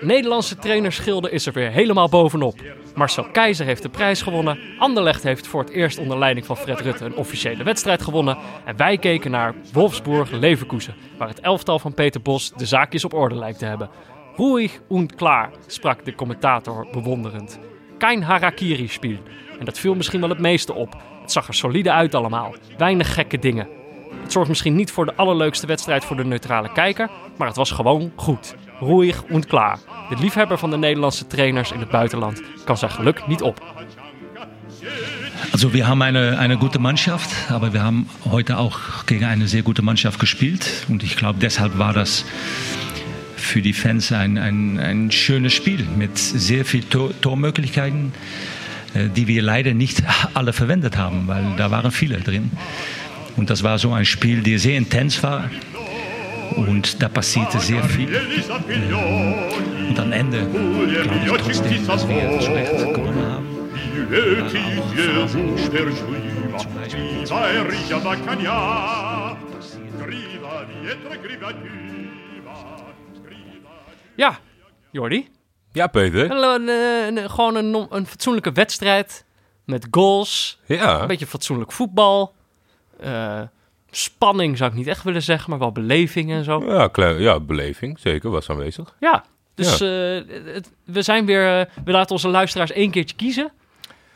Nederlandse trainerschilde is er weer helemaal bovenop. Marcel Keizer heeft de prijs gewonnen. Anderlecht heeft voor het eerst onder leiding van Fred Rutte een officiële wedstrijd gewonnen. En wij keken naar Wolfsburg-Leverkusen, waar het elftal van Peter Bos de zaakjes op orde lijkt te hebben. Ruhig und klaar, sprak de commentator bewonderend. Kein harakiri-spiel. En dat viel misschien wel het meeste op. Het zag er solide uit allemaal. Weinig gekke dingen. Het zorgt misschien niet voor de allerleukste wedstrijd voor de neutrale kijker, maar het was gewoon goed. Ruhig und klaar. De liefhebber van de Nederlandse trainers in het buitenland kan zijn geluk niet op. Also wir haben eine, eine gute Mannschaft, aber wir haben heute auch gegen eine sehr gute Mannschaft gespielt. Und ich glaube, deshalb war das für die Fans ein, ein, ein schönes Spiel mit sehr vielen Tor Tormöglichkeiten, äh, die wir leider nicht alle verwendet haben, weil da waren viele drin. Und das war so ein Spiel, der sehr intens war. Und da passierte sehr viel. Und am Ende glaube ich trotzdem, dass wir gewonnen haben. Ja, Jordi. Ja, Peter. Een, een- een- gewoon een, fatsoenlijke wedstrijd met goals. Ja. Een beetje fatsoenlijk voetbal. Eh, spanning zou ik niet echt willen zeggen, maar wel beleving en zo. Ja, klein, ja, beleving. Zeker, was aanwezig. Ja, dus eh, het- we zijn weer... eh, we laten onze luisteraars één keertje kiezen.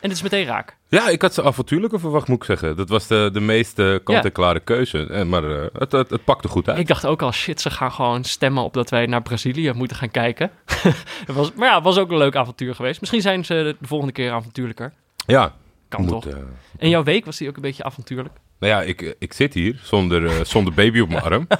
En het is meteen raak. Ja, ik had ze avontuurlijker verwacht, moet ik zeggen. Dat was de, de meest kant-en-klare Ja. keuze. Eh, maar het, het, het pakte goed uit. Ik dacht ook al, shit, ze gaan gewoon stemmen op dat wij naar Brazilië moeten gaan kijken. het was, maar ja, het was ook een leuk avontuur geweest. Misschien zijn ze de volgende keer avontuurlijker. Ja. Kan moet, toch? eh, En jouw week was die ook een beetje avontuurlijk? Nou ja, ik, ik zit hier zonder, eh, zonder baby op mijn arm.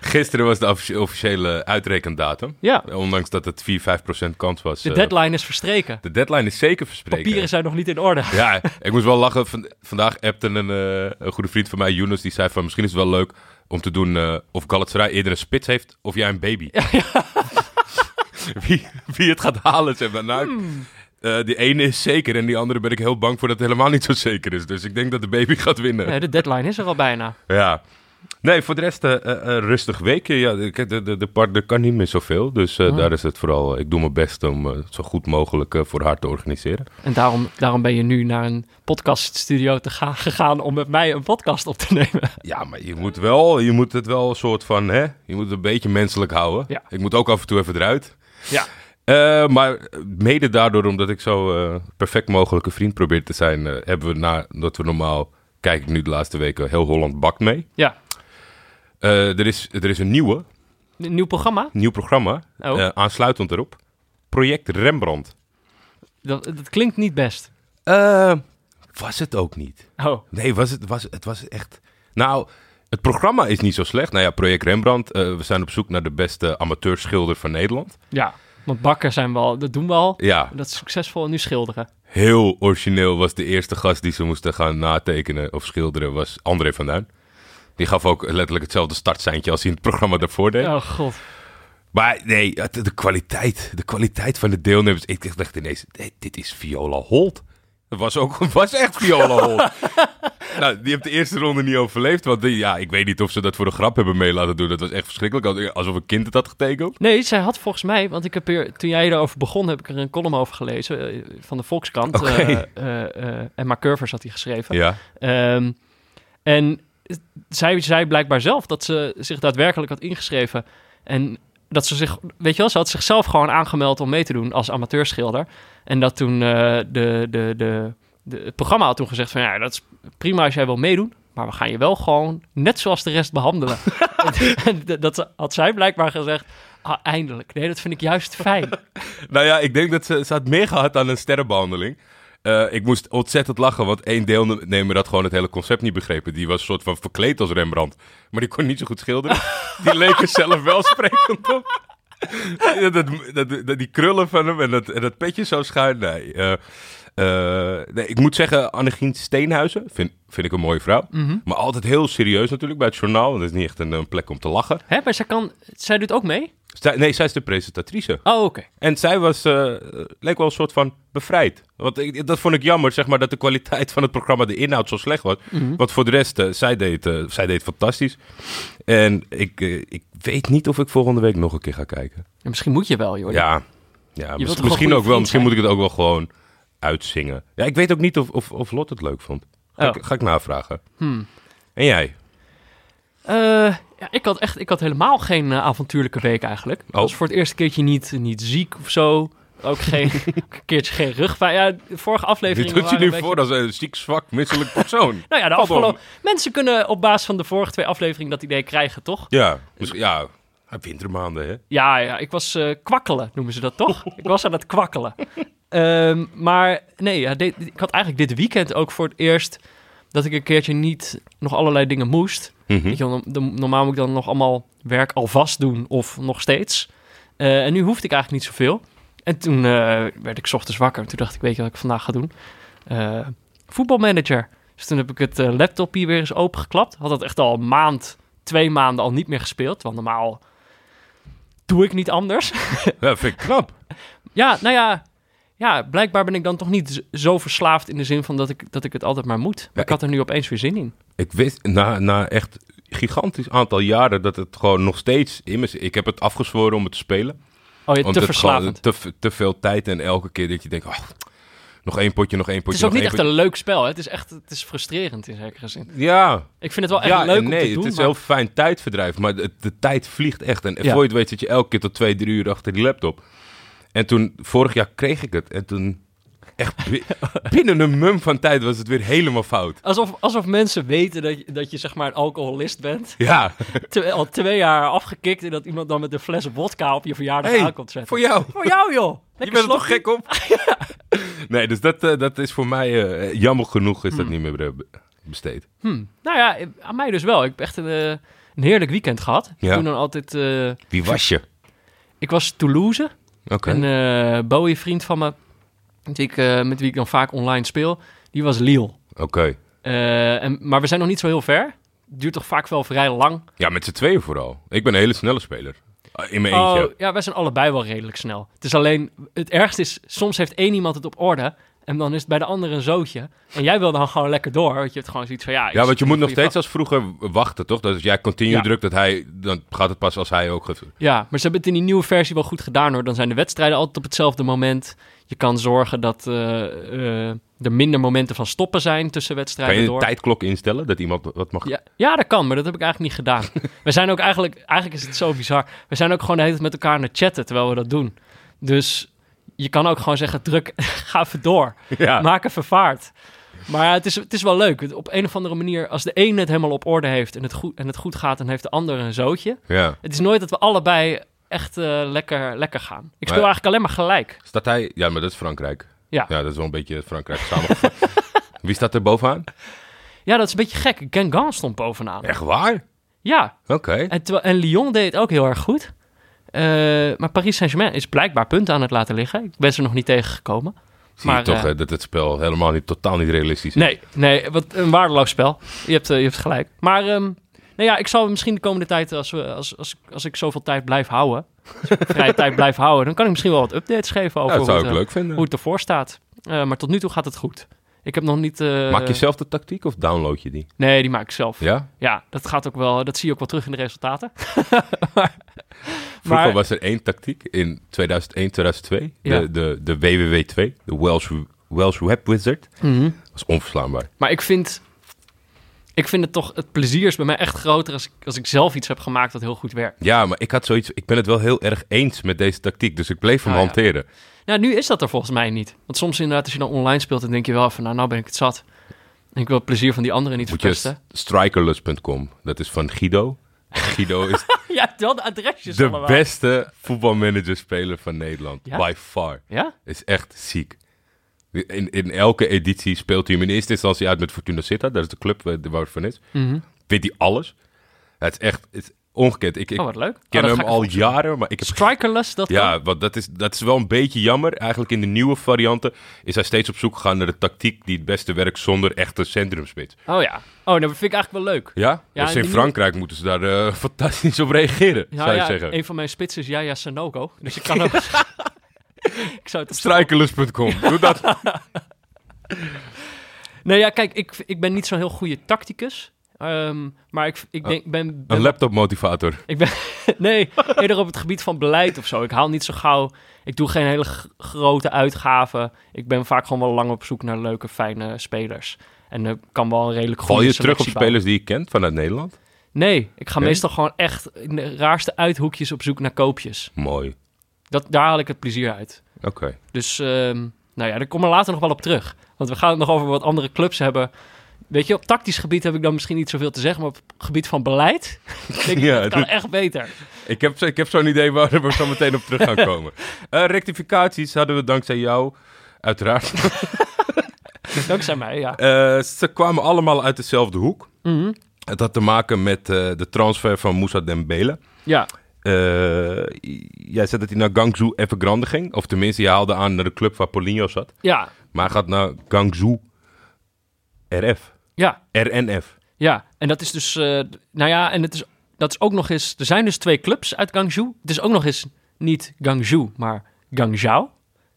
Gisteren was de offici- officiële uitrekendatum. Ja, Ondanks dat het 4, 5 procent kans was. de eh, deadline is verstreken. de deadline is zeker verspreken. Papieren zijn nog niet in orde. Ja, ik moest wel lachen. Van- vandaag appte een, eh, een goede vriend van mij, Younes, die zei van misschien is het wel leuk om te doen of Galatasaray eerder een spits heeft of jij een baby. wie, wie het gaat halen, zeg maar. Nou, Hmm. Eh, die ene is zeker en die andere ben ik heel bang voor dat het helemaal niet zo zeker is. Dus ik denk dat de baby gaat winnen. Nee, de deadline is er al bijna. Ja. Nee, voor de rest een rustig weekje. Ja, de, de, de, partner kan niet meer zoveel. Dus Oh. daar is het vooral... Ik doe mijn best om het zo goed mogelijk voor haar te organiseren. En daarom, daarom ben je nu naar een podcaststudio te gaan, gegaan om met mij een podcast op te nemen. Ja, maar je moet, wel, je moet het wel een soort van... Hè, je moet het een beetje menselijk houden. Ja. Ik moet ook af en toe even eruit. Ja. Eh, maar mede daardoor, omdat ik zo eh, perfect mogelijke vriend probeer te zijn... eh, hebben we, na, dat we normaal... Kijk ik nu de laatste weken heel Holland bakt mee. Ja, er, is, er is een nieuwe, een nieuw programma. nieuw programma, Oh. aansluitend erop. Project Rembrandt. Dat, dat klinkt niet best. Was het ook niet. Oh, Nee, was het, was, het was echt... Nou, het programma is niet zo slecht. Nou ja, Project Rembrandt. we zijn op zoek naar de beste amateurschilder van Nederland. ja. Want bakken zijn we al, dat doen we al. Ja, Dat is succesvol en nu schilderen. heel origineel was de eerste gast die ze moesten gaan natekenen of schilderen, was André van Duin. Die gaf ook letterlijk hetzelfde startseintje als hij in het programma daarvoor deed. Oh god. Maar nee, de kwaliteit, de kwaliteit van de deelnemers. Ik dacht ineens, nee, dit is Viola Holt. Het was ook, was echt Viola Holt. nou, die heeft de eerste ronde niet overleefd. Want die, ja, ik weet niet of ze dat voor de grap hebben mee laten doen. Dat was echt verschrikkelijk. Alsof een kind het had getekend. Nee, zij had volgens mij, want ik heb hier, toen jij erover begon, heb ik er een column over gelezen eh, van de Volkskrant. Oké. Eh, eh, eh, Emma Curvers had die geschreven. Ja. Ehm, en zij zei blijkbaar zelf dat ze zich daadwerkelijk had ingeschreven. En dat ze zich, weet je wel, ze had zichzelf gewoon aangemeld om mee te doen als amateurschilder. En dat toen eh, de, de, de, de, het programma had toen gezegd van ja, dat is prima als jij wil meedoen. Maar we gaan je wel gewoon net zoals de rest behandelen. en dat- had zij blijkbaar gezegd. Ah, eindelijk. Nee, dat vind ik juist fijn. Nou ja, ik denk dat ze, ze had meer gehad aan een sterrenbehandeling. Eh, ik moest ontzettend lachen, want één deelnemer had gewoon het hele concept niet begrepen. Die was een soort van verkleed als Rembrandt. Maar die kon niet zo goed schilderen. Die leek er zelf wel sprekend op. dat, dat, dat- die krullen van hem en dat, en dat petje zo schuin. Nee. eh, nee, ik moet zeggen, Annegien Steenhuizen vind, vind ik een mooie vrouw. Mhm. Maar altijd heel serieus natuurlijk bij het journaal. want Het is niet echt een, een plek om te lachen. Hè, maar zij, kan, zij doet ook mee? Zij, nee, zij is de presentatrice. Oh, oké. En zij was, eh, leek wel een soort van bevrijd. Want ik, dat vond ik jammer, zeg maar, dat de kwaliteit van het programma, de inhoud zo slecht was. Mhm. Want voor de rest, eh, zij, deed, eh, zij deed fantastisch. En ik, eh, ik weet niet of ik volgende week nog een keer ga kijken. Ja, misschien moet je wel, joh. Ja, ja misschien ook wel. Misschien moet ik het ook wel gewoon uitzingen. Ja, ik weet ook niet of, of, of Lot het leuk vond. Ga, Oh. ik, ga ik navragen. Hmm. En jij? Eh, ja, ik had echt ik had helemaal geen eh, avontuurlijke week eigenlijk. Ik Oh. was voor het eerste keertje niet, niet ziek of zo. Ook geen een keertje geen rugpijn. Ja, de vorige aflevering. doet je nu voor als een ziek, zwak, misselijk persoon. Nou ja, de afgelopen... Mensen kunnen op basis van de vorige twee afleveringen dat idee krijgen, toch? Ja, misschien, ja, wintermaanden, hè? Ja, ja ik was eh, kwakkelen, noemen ze dat toch? ik was aan het kwakkelen. Ehm, maar nee, ja, dit- ik had eigenlijk dit weekend ook voor het eerst dat ik een keertje niet nog allerlei dingen moest. Mhm. Je, de- normaal moet ik dan nog allemaal werk alvast doen of nog steeds. Eh, en nu hoefde ik eigenlijk niet zoveel. En toen eh, werd ik 's ochtends wakker. Toen dacht ik, weet je wat ik vandaag ga doen? Eh, voetbalmanager. Dus toen heb ik het eh, laptopje weer eens opengeklapt. Had dat echt al een maand, twee maanden al niet meer gespeeld. Want normaal doe ik niet anders. Ja, vind ik knap. ja, nou ja, ja, blijkbaar ben ik dan toch niet zo verslaafd in de zin van dat ik, dat ik het altijd maar moet. Ja, ik had er nu opeens weer zin in. Ik wist na, na echt gigantisch aantal jaren dat het gewoon nog steeds in me. Ik heb het afgezworen om het te spelen. Oh, je te het verslavend. Te, veel tijd en elke keer dat je denkt, oh, nog één potje, nog één Het potje, is ook niet echt een leuk spel. Hè? Het is echt het is frustrerend in zekere zin. Ja, Ik vind het wel echt ja leuk om nee, te doen. het is maar- heel fijn tijdverdrijf, maar de, de tijd vliegt echt. En Ja. voor je het weet zit je elke keer tot twee, drie uur achter die laptop. En toen, vorig jaar kreeg ik het en toen, echt bi- binnen een mum van tijd was het weer helemaal fout. Alsof, alsof mensen weten dat je, dat je zeg maar een alcoholist bent. Ja, Terwijl al twee jaar afgekikt en dat iemand dan met een fles vodka op je verjaardag hey, aankomt zetten. voor jou. Voor jou, joh. Je bent er toch gek op? Nee, dus dat, eh, dat is voor mij, eh, jammer genoeg is dat Hmm. niet meer be- besteed. Hm. Nou ja, aan mij dus wel. Ik heb echt een, eh, een heerlijk weekend gehad. Ja. Toen dan altijd... Wie was je? ik was Toulouse. Een eh Bowie vriend van me, met wie, ik, eh, met wie ik dan vaak online speel, die was Lille. Oké. Eh, en, maar we zijn nog niet zo heel ver. Duurt toch vaak wel vrij lang. Ja, met z'n tweeën vooral. Ik ben een hele snelle speler. In mijn eentje. Oh, ja, wij zijn allebei wel redelijk snel. Het is alleen, het ergste is, soms heeft één iemand het op orde en dan is het bij de andere een zootje. En jij wil dan gewoon lekker door, want je hebt gewoon zoiets van, ja... Ja, want je moet nog steeds als vroeger wachten, toch? Dat als jij continu Ja. drukt, dat hij, dan gaat het pas als hij ook gaat. Ja, maar ze hebben het in die nieuwe versie wel goed gedaan hoor. Dan zijn de wedstrijden altijd op hetzelfde moment. Je kan zorgen dat eh, eh, er minder momenten van stoppen zijn tussen Kan wedstrijden je een door. tijdklok instellen dat iemand wat mag? Ja, ja, dat kan, maar dat heb ik eigenlijk niet gedaan. we zijn ook eigenlijk, eigenlijk is het zo bizar. We zijn ook gewoon de hele tijd met elkaar aan het chatten terwijl we dat doen. Dus je kan ook gewoon zeggen, druk, ga even door. Ja. Maak even vaart. Maar het is, het is wel leuk. Op een of andere manier, als de ene het helemaal op orde heeft en het goed, en het goed gaat, dan heeft de ander een zootje. ja. Het is nooit dat we allebei echt eh, lekker, lekker gaan. Ik speel Maar- eigenlijk alleen maar gelijk. Staat hij... Ja, maar dat is Frankrijk. Ja. Ja, dat is wel een beetje Frankrijk samengevat. Wie staat er bovenaan? Ja, dat is een beetje gek. Gengan stond bovenaan. Echt waar? Ja, Oké. En, terwijl- en Lyon deed het ook heel erg goed. Eh, maar Paris Saint-Germain is blijkbaar punten aan het laten liggen. Ik ben ze nog niet tegengekomen. Zie je maar, toch eh, dat het spel helemaal niet, totaal niet realistisch is? Nee, nee, wat een waardeloos spel. Je hebt, eh, je hebt gelijk. Maar ehm, nou ja, ik zal misschien de komende tijd, als, we, als, als, als ik zoveel tijd blijf houden, vrije tijd blijf houden, dan kan ik misschien wel wat updates geven over hoe, het, leuk hoe het ervoor staat. Maar tot nu toe gaat het goed. Ik heb nog niet... eh, Maak je zelf de tactiek of download je die? Nee, die maak ik zelf. Ja? Ja, dat gaat ook wel. Dat zie je ook wel terug in de resultaten. Vroeger Maar- was er één tactiek in 2001, 2002. Ja. De, de, de WWW2, de Welsh, Welsh Web Wizard. Mhm. was onverslaanbaar. Maar ik vind, ik vind het toch, het plezier is bij mij echt groter als ik, als ik zelf iets heb gemaakt dat heel goed werkt. Ja, maar ik had zoiets. Ik ben het wel heel erg eens met deze tactiek. Dus ik bleef hem Ah, ja. Nou, nu is dat er volgens mij niet. Want soms inderdaad, als je dan online speelt, dan denk je wel van, nou, nou ben ik het zat. En ik wil het plezier van die anderen niet Moet verpesten. strikerless.com. Dat is van Guido. Guido is Ja, wel de adresjes de allemaal. beste voetbalmanager-speler van Nederland. Ja? By far. Ja? Is echt ziek. In, in elke editie speelt hij hem in eerste instantie uit met Fortuna Sittard. Dat is de club waar het van is. Mhm. Wint hij alles. Het is echt, het is ongekend. Ik, ik Oh, wat leuk. ken Oh, dat hem al jaren, maar ik heb... Strikerless, dat? Ja, want dat is, dat is wel een beetje jammer. Eigenlijk in de nieuwe varianten is hij steeds op zoek gegaan naar de tactiek die het beste werkt zonder echte centrumspits. Oh ja. Oh, dat vind ik eigenlijk wel leuk. Ja? Ja, dus in Frankrijk moeten ze daar eh, fantastisch op reageren, Ja, zou je ja, zeggen. een van mijn spitsen is Yaya Sanogo. Dus ik kan ook... ik zou het Strijkelus.com, doe dat. Nee, ja, kijk, ik, ik ben niet zo'n heel goede tacticus. Ehm, maar ik, ik denk, ben, ben Een laptopmotivator. Ik ben, nee, eerder op het gebied van beleid of zo. Ik haal niet zo gauw. Ik doe geen hele grote uitgaven. Ik ben vaak gewoon wel lang op zoek naar leuke, fijne spelers. En ik kan wel een redelijk goede Val je terug op bouwen. spelers die je kent vanuit Nederland? Nee, ik ga Nee? meestal gewoon echt in de raarste uithoekjes op zoek naar koopjes. Mooi. Dat, daar haal ik het plezier uit. Oké. Dus, ehm, nou ja, daar komen we later nog wel op terug. Want we gaan het nog over wat andere clubs hebben. Weet je, op tactisch gebied heb ik dan misschien niet zoveel te zeggen, maar op het gebied van beleid denk ik, Ja, dat kan dat- echt beter. Ik heb, ik heb zo'n idee waar we zo meteen op terug gaan komen. Eh, rectificaties hadden we dankzij jou, uiteraard. Dankzij mij, ja. Eh, ze kwamen allemaal uit dezelfde hoek. Mhm. Het had te maken met eh, de transfer van Moussa Dembele. Ja, jij zei dat hij naar Gangzhou Evergrande ging. Of tenminste, je haalde aan naar de club waar Paulinho zat. ja, Maar hij gaat naar Gangzhou RF. ja. RNF. Ja, en dat is dus, eh, nou ja, en het is, dat is ook nog eens, er zijn dus twee clubs uit Guangzhou. Het is ook nog eens niet Guangzhou, maar Guangzhou.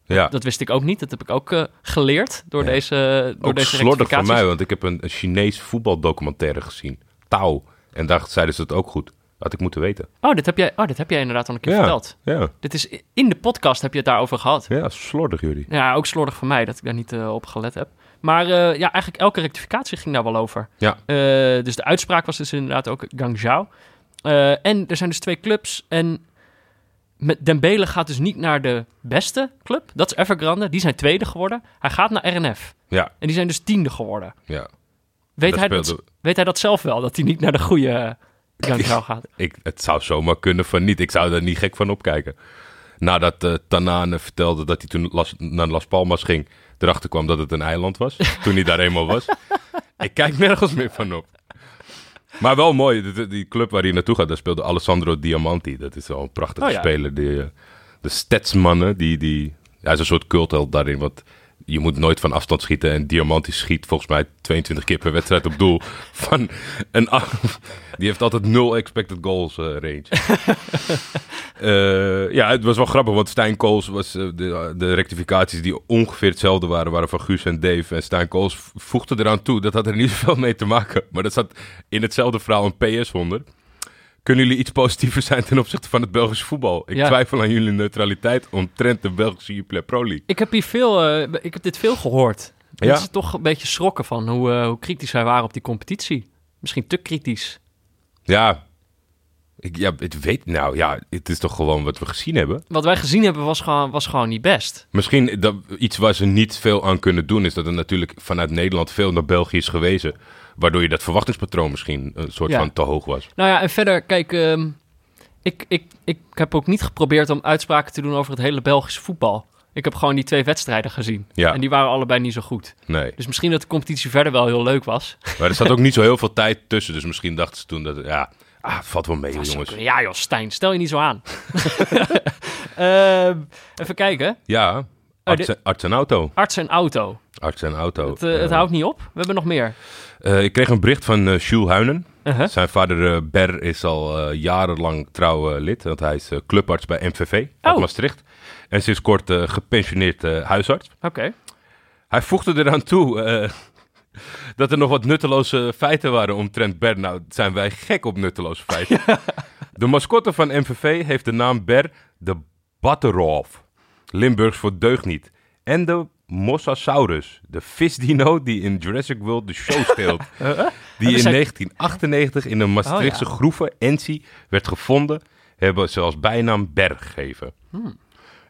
Ja, Dat wist ik ook niet, dat heb ik ook eh, geleerd door Ja. deze, door ook deze slordig van mij, want ik heb een, een Chinees voetbaldocumentaire gezien. Tao. En daar zeiden ze het ook goed. Had ik moeten weten. Oh, dit heb jij, oh, dit heb jij inderdaad al een keer Ja. verteld. Ja, Dit is, in de podcast heb je het daarover gehad. ja slordig jullie. Ja, ook slordig van mij dat ik daar niet eh, op gelet heb. Maar eh, ja, eigenlijk elke rectificatie ging daar wel over. Ja. Eh, dus de uitspraak was dus inderdaad ook Guangzhou. Eh, en er zijn dus twee clubs. En met Dembele gaat dus niet naar de beste club. Dat is Evergrande. Die zijn tweede geworden. Hij gaat naar RNF. Ja, En die zijn dus tiende geworden. ja. Weet, hij dat, weet hij dat zelf wel? Dat hij niet naar de goede Guangzhou gaat? Ik, het zou zomaar kunnen van niet. Ik zou daar niet gek van opkijken. Nadat Tanane vertelde dat hij toen Las- naar Las Palmas ging, erachter kwam dat het een eiland was. toen hij daar eenmaal was. Ik kijk nergens meer van op. Maar wel mooi, die, die club waar hij naartoe gaat, daar speelde Alessandro Diamanti. Dat is wel een prachtige Oh ja. speler. Die, eh, de statsmannen, die, die, hij is een soort cultheld daarin. Want je moet nooit van afstand schieten. En Diamanti schiet volgens mij 22 keer per wedstrijd op doel. Van een, die heeft altijd nul expected goals eh, range. Eh, ja, het was wel grappig, want Stijn Kools was eh, de, de rectificaties die ongeveer hetzelfde waren, waren van Guus en Dave. En Stijn Kools voegde eraan toe, dat had er niet zoveel mee te maken. Maar dat zat in hetzelfde verhaal een PS onder. Kunnen jullie iets positiever zijn ten opzichte van het Belgische voetbal? Ik Ja. twijfel aan jullie neutraliteit omtrent de Belgische Jupiler Pro League. Ik heb hier veel, eh, ik heb dit veel gehoord. Ja? Het is toch een beetje schrokken van hoe, eh, hoe kritisch wij waren op die competitie. Misschien te kritisch. Ja, ik, ja, ik weet, nou ja, het is toch gewoon wat we gezien hebben. Wat wij gezien hebben was gewoon, was gewoon niet best. Misschien dat, iets waar ze niet veel aan kunnen doen, is dat er natuurlijk vanuit Nederland veel naar België is gewezen. Waardoor je dat verwachtingspatroon misschien een soort Ja. van te hoog was. Nou ja, en verder, kijk, ehm, ik, ik, ik heb ook niet geprobeerd om uitspraken te doen over het hele Belgische voetbal. Ik heb gewoon die twee wedstrijden gezien. Ja. En die waren allebei niet zo goed. Nee. Dus misschien dat de competitie verder wel heel leuk was. Maar er zat ook niet zo heel veel tijd tussen. Dus misschien dachten ze toen dat, ja, ah, valt wel mee, jongens. ook- ja joh, Stijn, stel je niet zo aan. Ehm, even kijken. Ja, arts, dit- arts en auto. Arts en auto. Arts en auto. Het, eh, het Eh, houdt niet op. We hebben nog meer. eh, ik kreeg een bericht van eh Jules Huinen. Uh-huh. Zijn vader Ber is al jarenlang trouw lid. Want hij is clubarts bij MVV uit Oh. Maastricht. En sinds kort gepensioneerd huisarts. Oké. Hij voegde eraan toe dat er nog wat nutteloze feiten waren omtrent Ber. Nou, zijn wij gek op nutteloze feiten. De mascotte van MVV heeft de naam Ber de Batterolf. Limburgs voor deugniet. En de Mosasaurus, de visdino die in Jurassic World de show speelt. Die in zijn- 1998 in een Maastrichtse Oh, ja. groeve, Ensi, werd gevonden, hebben ze als bijnaam Ber gegeven.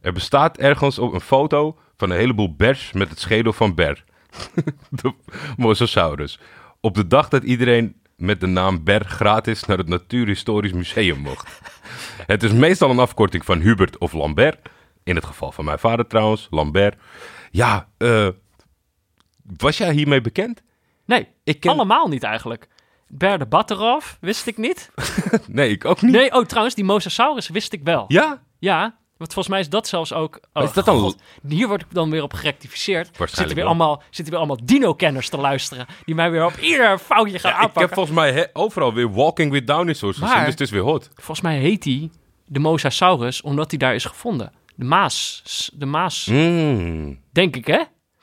Er bestaat ergens op een foto van een heleboel bers met het schedel van Ber. de Mosasaurus. Op de dag dat iedereen met de naam Ber gratis naar het Natuurhistorisch Museum mocht. het is meestal een afkorting van Hubert of Lambert. In het geval van mijn vader trouwens, Lambert. Ja, eh, was jij hiermee bekend? Nee, Ik ken- allemaal niet eigenlijk. Berde Batterov, wist ik niet. Nee, ik ook niet. Nee, oh trouwens, die Mosasaurus wist ik wel. Ja? Ja, want volgens mij is dat zelfs ook... Oh, is dat dan- God, hier word ik dan weer op gerectificeerd. Zitten Waarschijnlijk weer, wel. allemaal, zitten weer allemaal dino-kenners te luisteren. Die mij weer op ieder foutje gaan Ja, ik aanpakken. heb volgens mij he- overal weer Walking with Dinosaurs gezien, dus het is weer hot. Volgens mij heet hij de Mosasaurus omdat hij daar is gevonden. De Maas. De Maas, Mm. denk ik hè?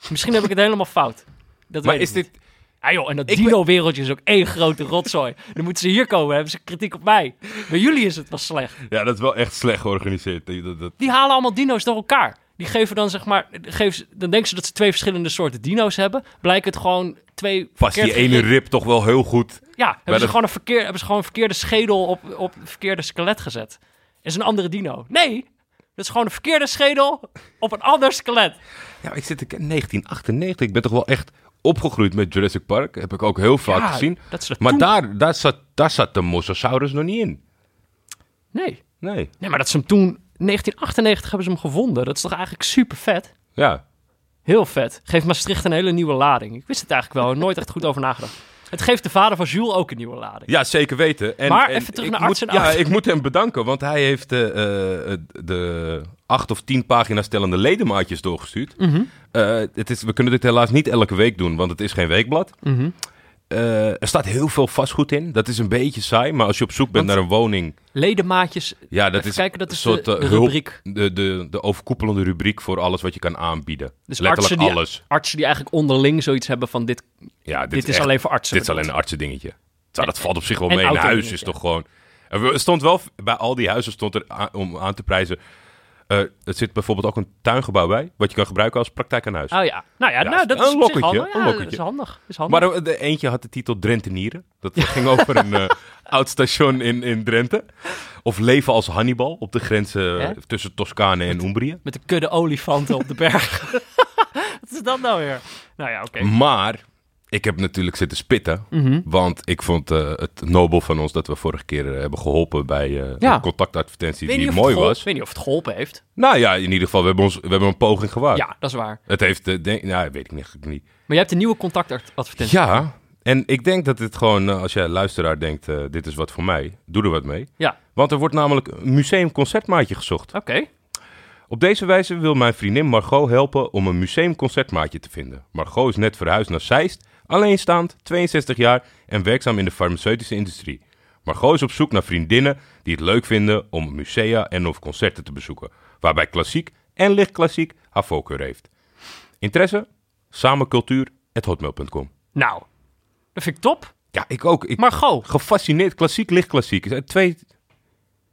Misschien heb ik het helemaal fout. Dat Maar weet is ik niet. dit... Ah joh, en dat dino-wereldje is ook één grote rotzooi. Dan moeten ze hier komen, hebben ze kritiek op mij. Bij jullie is het wel slecht. Ja, dat is wel echt slecht georganiseerd. Dat- dat- dat- Die halen allemaal dino's door elkaar. Die geven dan zeg maar, geven dan denken ze dat ze twee verschillende soorten dino's hebben. Blijkt het gewoon twee Past die ene rib toch wel heel goed. Ja, hebben de- ze, gewoon een verkeer, hebben ze gewoon een verkeerde schedel op, op een verkeerde skelet gezet. Is een andere dino. Nee, dat is gewoon een verkeerde schedel op een ander skelet. Ja, ik zit kijken, 1998. Ik ben toch wel echt opgegroeid met Jurassic Park. Heb ik ook heel vaak Ja, gezien. Maar toen- daar, daar, zat, daar zat de Mosasaurus nog niet in. Nee. Nee. nee, maar dat ze hem toen, 1998 hebben ze hem gevonden. Dat is toch eigenlijk super vet? Ja. Heel vet. Geeft Maastricht een hele nieuwe lading. Ik wist het eigenlijk wel, nooit echt goed over nagedacht. Het geeft de vader van Jules ook een nieuwe lading. Ja, zeker weten. En, Maar en even terug ik naar moet, arts en Ja, ik moet hem bedanken, want hij heeft eh, de acht of tien pagina's stellende ledemaatjes doorgestuurd. Mhm. Eh, het is, we kunnen dit helaas niet elke week doen, want het is geen weekblad. Mhm. Eh, er staat heel veel vastgoed in. Dat is een beetje saai, maar als je op zoek bent Want- naar een woning... Ledemaatjes. Ja, dat is kijken, dat is een soort de- eh, de hulp- rubriek. De, de, de overkoepelende rubriek voor alles wat je kan aanbieden. Dus Letterlijk artsen die, alles. artsen die eigenlijk onderling zoiets hebben van dit, Ja, dit, dit, is echt- alleen voor artsen. Dit is alleen een bedoeld. artsendingetje. Zo, dat valt op zich wel mee. Een huis is toch gewoon... Er stond wel, bij al die huizen stond er aan- om aan te prijzen... eh, er zit bijvoorbeeld ook een tuingebouw bij, wat je kan gebruiken als praktijk aan huis. Oh ja, nou ja, Ja, nou, dat een is zich lokketje, handig. een Ja, lokketje. dat is handig. Is handig. Maar de, de eentje had de titel Drentenieren. Dat ging over een eh, oud station in, in Drenthe. Of leven als Hannibal op de grens eh, Hè? tussen Toscane en Umbrië. Met de kudde olifanten op de berg. Wat is dat nou weer? Nou ja, oké. Maar ik heb natuurlijk zitten spitten. Mhm. Want ik vond eh, het nobel van ons dat we vorige keer eh, hebben geholpen bij eh Ja. een contactadvertentie Weet die mooi was. weet niet of het geholpen heeft. Nou ja, in ieder geval, we hebben, ons, we hebben een poging gewaagd. Ja, dat is waar. Het heeft, eh, denk, nou, weet ik niet, niet. Maar jij hebt een nieuwe contactadvertentie. Ja, en ik denk dat het gewoon, eh, als jij luisteraar denkt, eh, dit is wat voor mij, doe er wat mee. Ja, Want er wordt namelijk een museumconcertmaatje gezocht. oké. Op deze wijze wil mijn vriendin Margot helpen om een museumconcertmaatje te vinden. Margot is net verhuisd naar Zeist, alleenstaand, 62 jaar en werkzaam in de farmaceutische industrie. Margot is op zoek naar vriendinnen die het leuk vinden om musea en of concerten te bezoeken, waarbij klassiek en lichtklassiek haar voorkeur heeft. Interesse? Samencultuur.hotmail.com Nou, dat vind ik top. Ja, ik ook. Ik, Margot. gefascineerd. Klassiek, lichtklassiek. Is Twee...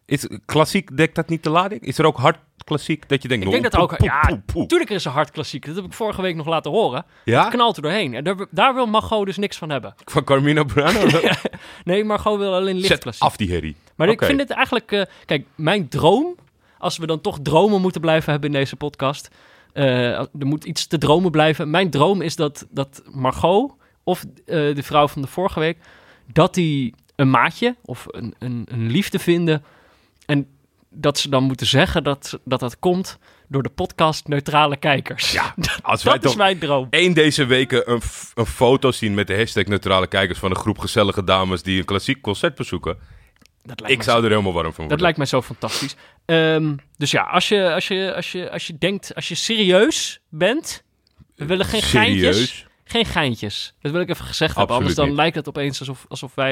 Is, klassiek dekt dat niet de lading? Is er ook hard klassiek dat je denkt... Ik denk oh, dat ook... Ja, natuurlijk is een hard klassiek. Dat heb ik vorige week nog laten horen. Ja? Het knalt er doorheen. En daar, daar wil Margot dus niks van hebben. Van Carmina Burana? Nee, Margot wil alleen Zet lichtklassiek. af die herrie. Maar ik vind het eigenlijk... eh, kijk, mijn droom... Als we dan toch dromen moeten blijven hebben in deze podcast... eh, er moet iets te dromen blijven. Mijn droom is dat, dat Margot... Of eh, de vrouw van de vorige week... Dat die een maatje of een, een, een liefde vinden... En dat ze dan moeten zeggen dat dat, dat komt... Door de podcast Neutrale Kijkers. Ja, als wij dat is toch mijn droom. één deze weken een, een foto zien met de hashtag neutrale kijkers van een groep gezellige dames die een klassiek concert bezoeken. Dat lijkt Ik zou er helemaal warm van Dat worden. lijkt mij zo fantastisch. Ehm, dus ja, als je, als, je, als, je, als je denkt, als je serieus bent, we willen geen geintjes. Geen geintjes. Dat wil ik even gezegd hebben, anders dan niet. lijkt het opeens alsof, alsof wij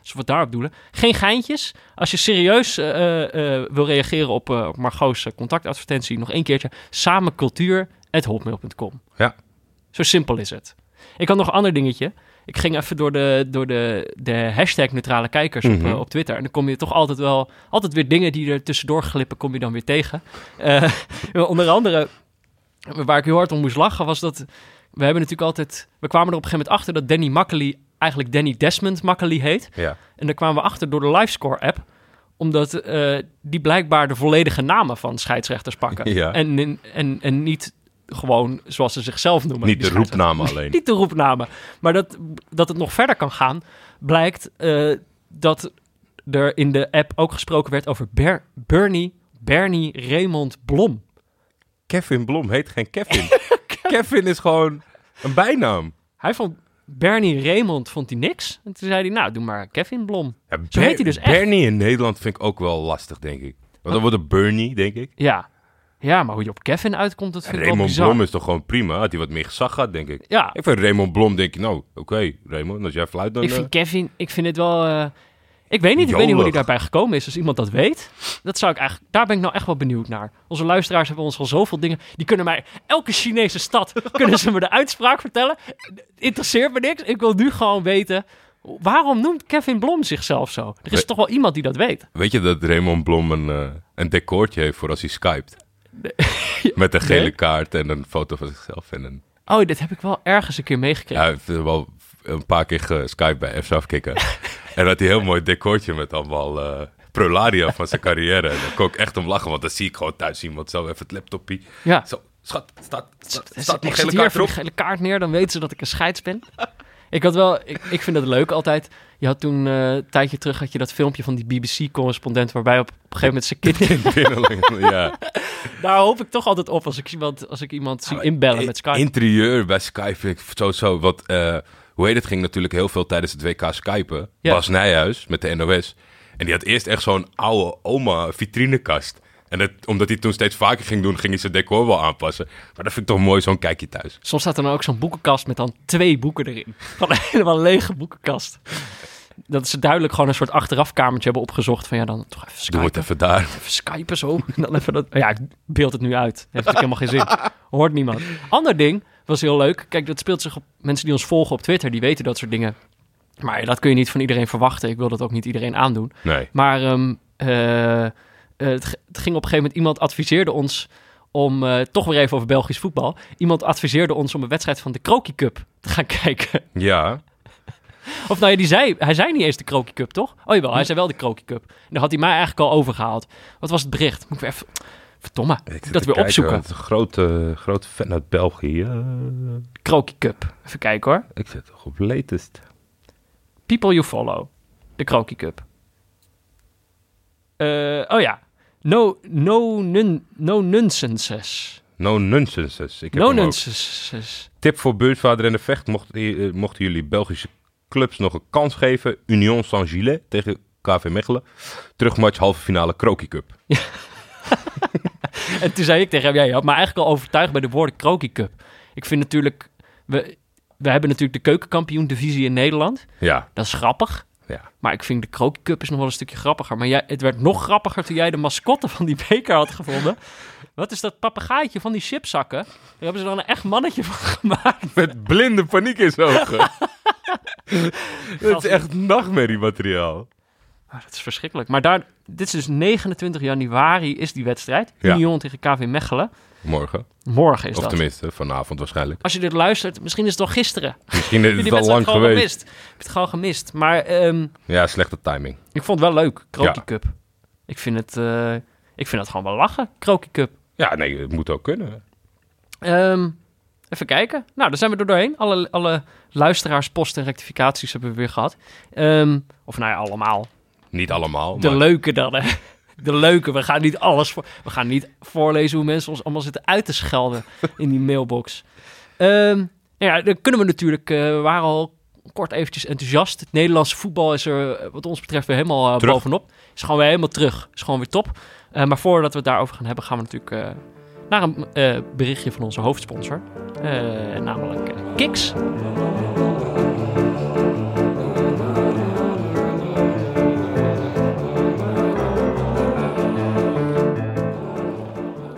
alsof we het daarop doelen. Geen geintjes. Als je serieus eh, eh, eh, wil reageren op, op Margot's contactadvertentie, nog één keertje. Samencultuur.hotmail.com Ja. Zo simpel is het. Ik had nog een ander dingetje. Ik ging even door de, door de, de hashtag neutrale kijkers op, Mhm. op Twitter. En dan kom je toch altijd wel... Altijd weer dingen die er tussendoor glippen, kom je dan weer tegen. Onder andere, waar ik heel hard om moest lachen, was dat... We hebben natuurlijk altijd... We kwamen er op een gegeven moment achter dat Danny Makkely eigenlijk Danny Desmond Makkely heet. Ja. En daar kwamen we achter door de Livescore-app. Omdat eh, die blijkbaar de volledige namen van scheidsrechters pakken. Ja. En, en, en, niet gewoon zoals ze zichzelf noemen. Niet de roepnamen alleen. Niet de roepnamen. Maar dat, dat het nog verder kan gaan, blijkt eh, dat er in de app ook gesproken werd over Ber- Bernie, Bernie Raymond Blom. Kevin Blom heet geen Kevin. Kevin is gewoon een bijnaam. Hij vond Bernie Raymond vond hij niks. En toen zei hij, nou, doe maar Kevin Blom. Ja, Zo heet hij dus echt. Bernie in Nederland vind ik ook wel lastig, denk ik. Want dan wordt het Bernie, denk ik. Ja. Ja, maar hoe je op Kevin uitkomt, dat vind ik wel Raymond bizar. Blom is toch gewoon prima? Had hij wat meer gezag gehad, denk ik. Ja, Ik vind Raymond Blom, denk ik, nou, oké, Raymond, als jij fluit, dan... ik eh, vind Kevin, ik vind het wel... eh, ik weet niet, ik weet niet hoe hij Jolig. daarbij gekomen is. Als iemand dat weet, dat zou ik eigenlijk, daar ben ik nou echt wel benieuwd naar. Onze luisteraars hebben ons al zoveel dingen. Die kunnen mij, elke Chinese stad, kunnen ze me de uitspraak vertellen. Interesseert me niks. Ik wil nu gewoon weten, waarom noemt Kevin Blom zichzelf zo? Er is toch wel iemand die dat weet. Weet je dat Raymond Blom een, eh, een decoortje heeft voor als hij skypt? Met een gele Nee. kaart en een foto van zichzelf en een... Oh, dit heb ik wel ergens een keer Ja, meegekregen. hij heeft wel een paar keer geskypt bij FC Afkikken. en dat hij heel mooi decoortje met allemaal eh prolaria van zijn carrière. En daar kon ik echt om lachen, want dan zie ik gewoon thuis iemand zo even het laptopje. Ja. Zo, schat, staat, staat, staat gele kaart die erop? gele kaart neer, dan weten ze dat ik een scheids ben. ik had wel, ik, ik vind het leuk altijd. Je had toen eh, een tijdje terug had je dat filmpje van die BBC-correspondent waarbij op, op een gegeven moment zijn kind. Ja. Daar hoop ik toch altijd op als ik iemand, als ik iemand zie inbellen met Skype. Interieur bij Skype vind ik sowieso wat... eh, hoe heet het? Ging natuurlijk heel veel tijdens het WK Skypen. Ja. Bas Nijhuis met de NOS. En die had eerst echt zo'n oude oma vitrinekast. En dat, omdat hij toen steeds vaker ging doen, ging hij zijn decor wel aanpassen. Maar dat vind ik toch mooi, zo'n kijkje thuis. Soms staat er dan ook zo'n boekenkast met dan twee boeken erin. Van een helemaal lege boekenkast. Dat ze duidelijk gewoon een soort achterafkamertje hebben opgezocht. Van ja, dan toch even Doe het skypen. even daar. Even skypen zo. En dan even dat... Ja, ik beeld het nu uit. Heeft natuurlijk helemaal geen zin. Hoort niemand. Ander ding was heel leuk. Kijk, dat speelt zich op... Mensen die ons volgen op Twitter, die weten dat soort dingen. Maar dat kun je niet van iedereen verwachten. Ik wil dat ook niet iedereen aandoen. Nee. Maar ehm, eh, eh, het, ging op een gegeven moment... Iemand adviseerde ons om... eh, toch weer even over Belgisch voetbal. Iemand adviseerde ons om een wedstrijd van de Kroki Cup te gaan kijken. Ja. Of nou ja, die zei, hij zei niet eens de Kroki Cup, toch? Oh jawel, hij zei wel de Kroki Cup. En dan had hij mij eigenlijk al overgehaald. Wat was het bericht? Moet ik weer even... Verdomme, Ik dat weer kijken, opzoeken. Het is een grote, grote fan uit België. Kroki Cup. Even kijken hoor. ik zit toch op latest. People you follow. De Kroki Cup. Eh, oh ja. No, no, nun, no nonsenses. No nonsenses. Ik heb No. Tip voor buurtvader en de vecht. Mochten, eh, mochten jullie Belgische clubs nog een kans geven. Union Saint-Gilles tegen KV Mechelen. Terugmatch halve finale Kroki Cup. En toen zei ik tegen hem, ja, je had me eigenlijk al overtuigd bij de woorden Kroki Cup. Ik vind natuurlijk, we, we hebben natuurlijk de keukenkampioen divisie in Nederland. Ja, Dat is grappig. ja. Maar ik vind de Kroki Cup is nog wel een stukje grappiger. Maar jij, het werd nog grappiger toen jij de mascotte van die beker had gevonden. Wat is dat papegaaitje van die chipzakken? Daar hebben ze dan een echt mannetje van gemaakt. Met blinde paniek in zijn ogen. Dat is echt nachtmerriemateriaal. Ah, dat is verschrikkelijk. Maar daar, dit is dus 29 januari is die wedstrijd. Ja. Union tegen KV Mechelen. Morgen. Morgen is Of dat. tenminste, vanavond waarschijnlijk. Als je dit luistert, misschien is het wel gisteren. Misschien is het al lang gewoon geweest. gemist? Heb het gewoon gemist. Maar ehm, Ja, slechte timing. ik vond het wel leuk, Kroki Ja. Cup. Ik vind, het, eh, ik vind het gewoon wel lachen, Kroki Cup. Ja, nee, het moet ook kunnen. Ehm, even kijken. Nou, daar zijn we er doorheen. Alle, alle luisteraars, post en rectificaties hebben we weer gehad. Ehm, of nou ja, allemaal. Niet allemaal, De maar leuke dan, hè. De leuke. We gaan niet alles voor, We gaan niet voorlezen hoe mensen ons allemaal zitten uit te schelden in die mailbox. Ehm, ja, dan kunnen we natuurlijk... eh, we waren al kort eventjes enthousiast. Het Nederlandse voetbal is er eh, wat ons betreft weer helemaal eh, bovenop. Is gewoon weer helemaal terug. Is gewoon weer top. Maar voordat we het daarover gaan hebben, gaan we natuurlijk naar een berichtje van onze hoofdsponsor. Namelijk Kiks.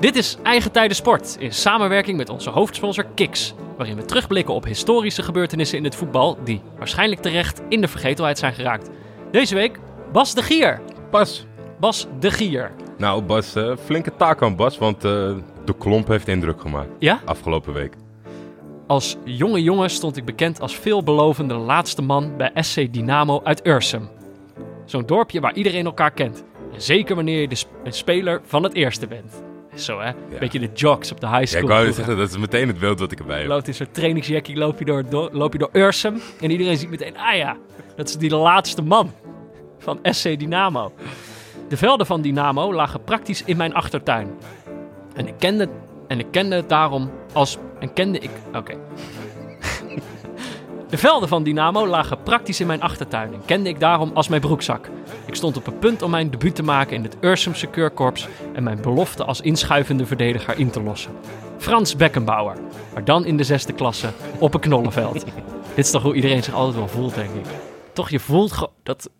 Dit is Eigen Tijden Sport in samenwerking met onze hoofdsponsor Kiks. Waarin we terugblikken op historische gebeurtenissen in het voetbal die waarschijnlijk terecht in de vergetelheid zijn geraakt. Deze week Bas de Gier. pas. Bas de Gier. Nou, Bas, eh, flinke taak aan Bas, want eh, de klomp heeft indruk gemaakt Ja? afgelopen week. Als jonge jongen stond ik bekend als veelbelovende laatste man bij SC Dynamo uit Ursum. Zo'n dorpje waar iedereen elkaar kent. En zeker wanneer je de sp- een speler van het eerste bent. Zo hè, beetje de jocks op de high Ja, school. ik wou zeggen, dat is meteen het beeld wat ik erbij heb. loopt in zo'n trainingsjackie, loop je, door, door- loop je door Ursum. En iedereen ziet meteen, ah ja, dat is die laatste man van SC Dynamo. De velden van Dynamo lagen praktisch in mijn achtertuin. En ik kende, en ik kende het daarom als... En kende ik... Oké. De velden van Dynamo lagen praktisch in mijn achtertuin en kende ik daarom als mijn broekzak. Ik stond op het punt om mijn debuut te maken in het Ursumse keurkorps en mijn belofte als inschuivende verdediger in te lossen. Frans Beckenbauer, maar dan in de zesde klasse op een knollenveld. Dit is toch hoe iedereen zich altijd wel voelt, denk ik. Toch, je voelt gewoon dat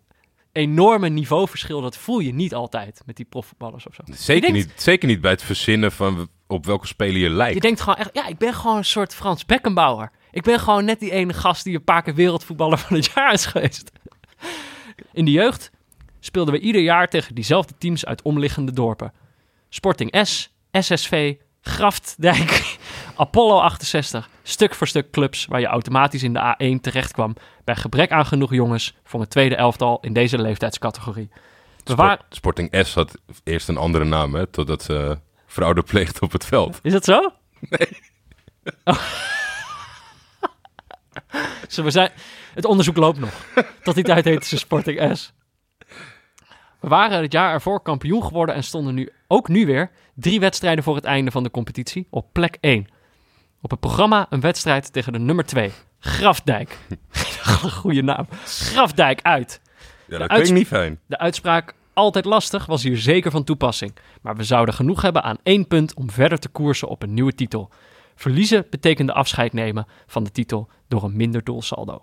enorme niveauverschil, dat voel je niet altijd met die profvoetballers of zo. Zeker, denkt- niet, zeker niet bij het verzinnen van op welke speler je lijkt. Je denkt gewoon echt, ja, ik ben gewoon een soort Frans Beckenbauer. Ik ben gewoon net die ene gast die een paar keer wereldvoetballer van het jaar is geweest. In de jeugd speelden we ieder jaar tegen diezelfde teams uit omliggende dorpen. Sporting S, SSV, Graftdijk, Apollo 68. Stuk voor stuk clubs waar je automatisch in de A1 terecht kwam bij gebrek aan genoeg jongens voor een tweede elftal in deze leeftijdscategorie. We Sport- waren... Sporting S had eerst een andere naam, hè, totdat ze fraude pleegde op het veld. Is dat zo? Nee. Zo, we zijn, het onderzoek loopt nog. Tot die tijd heette ze Sporting S. We waren het jaar ervoor kampioen geworden en stonden nu ook nu weer drie wedstrijden voor het einde van de competitie op plek 1. Op het programma een wedstrijd tegen de nummer 2, Grafdijk. Goeie naam. Grafdijk uit. Ja, dat klinkt niet fijn. De uitspraak altijd lastig was hier zeker van toepassing. Maar we zouden genoeg hebben aan één punt om verder te koersen op een nieuwe titel. Verliezen betekende afscheid nemen van de titel door een minder doelsaldo.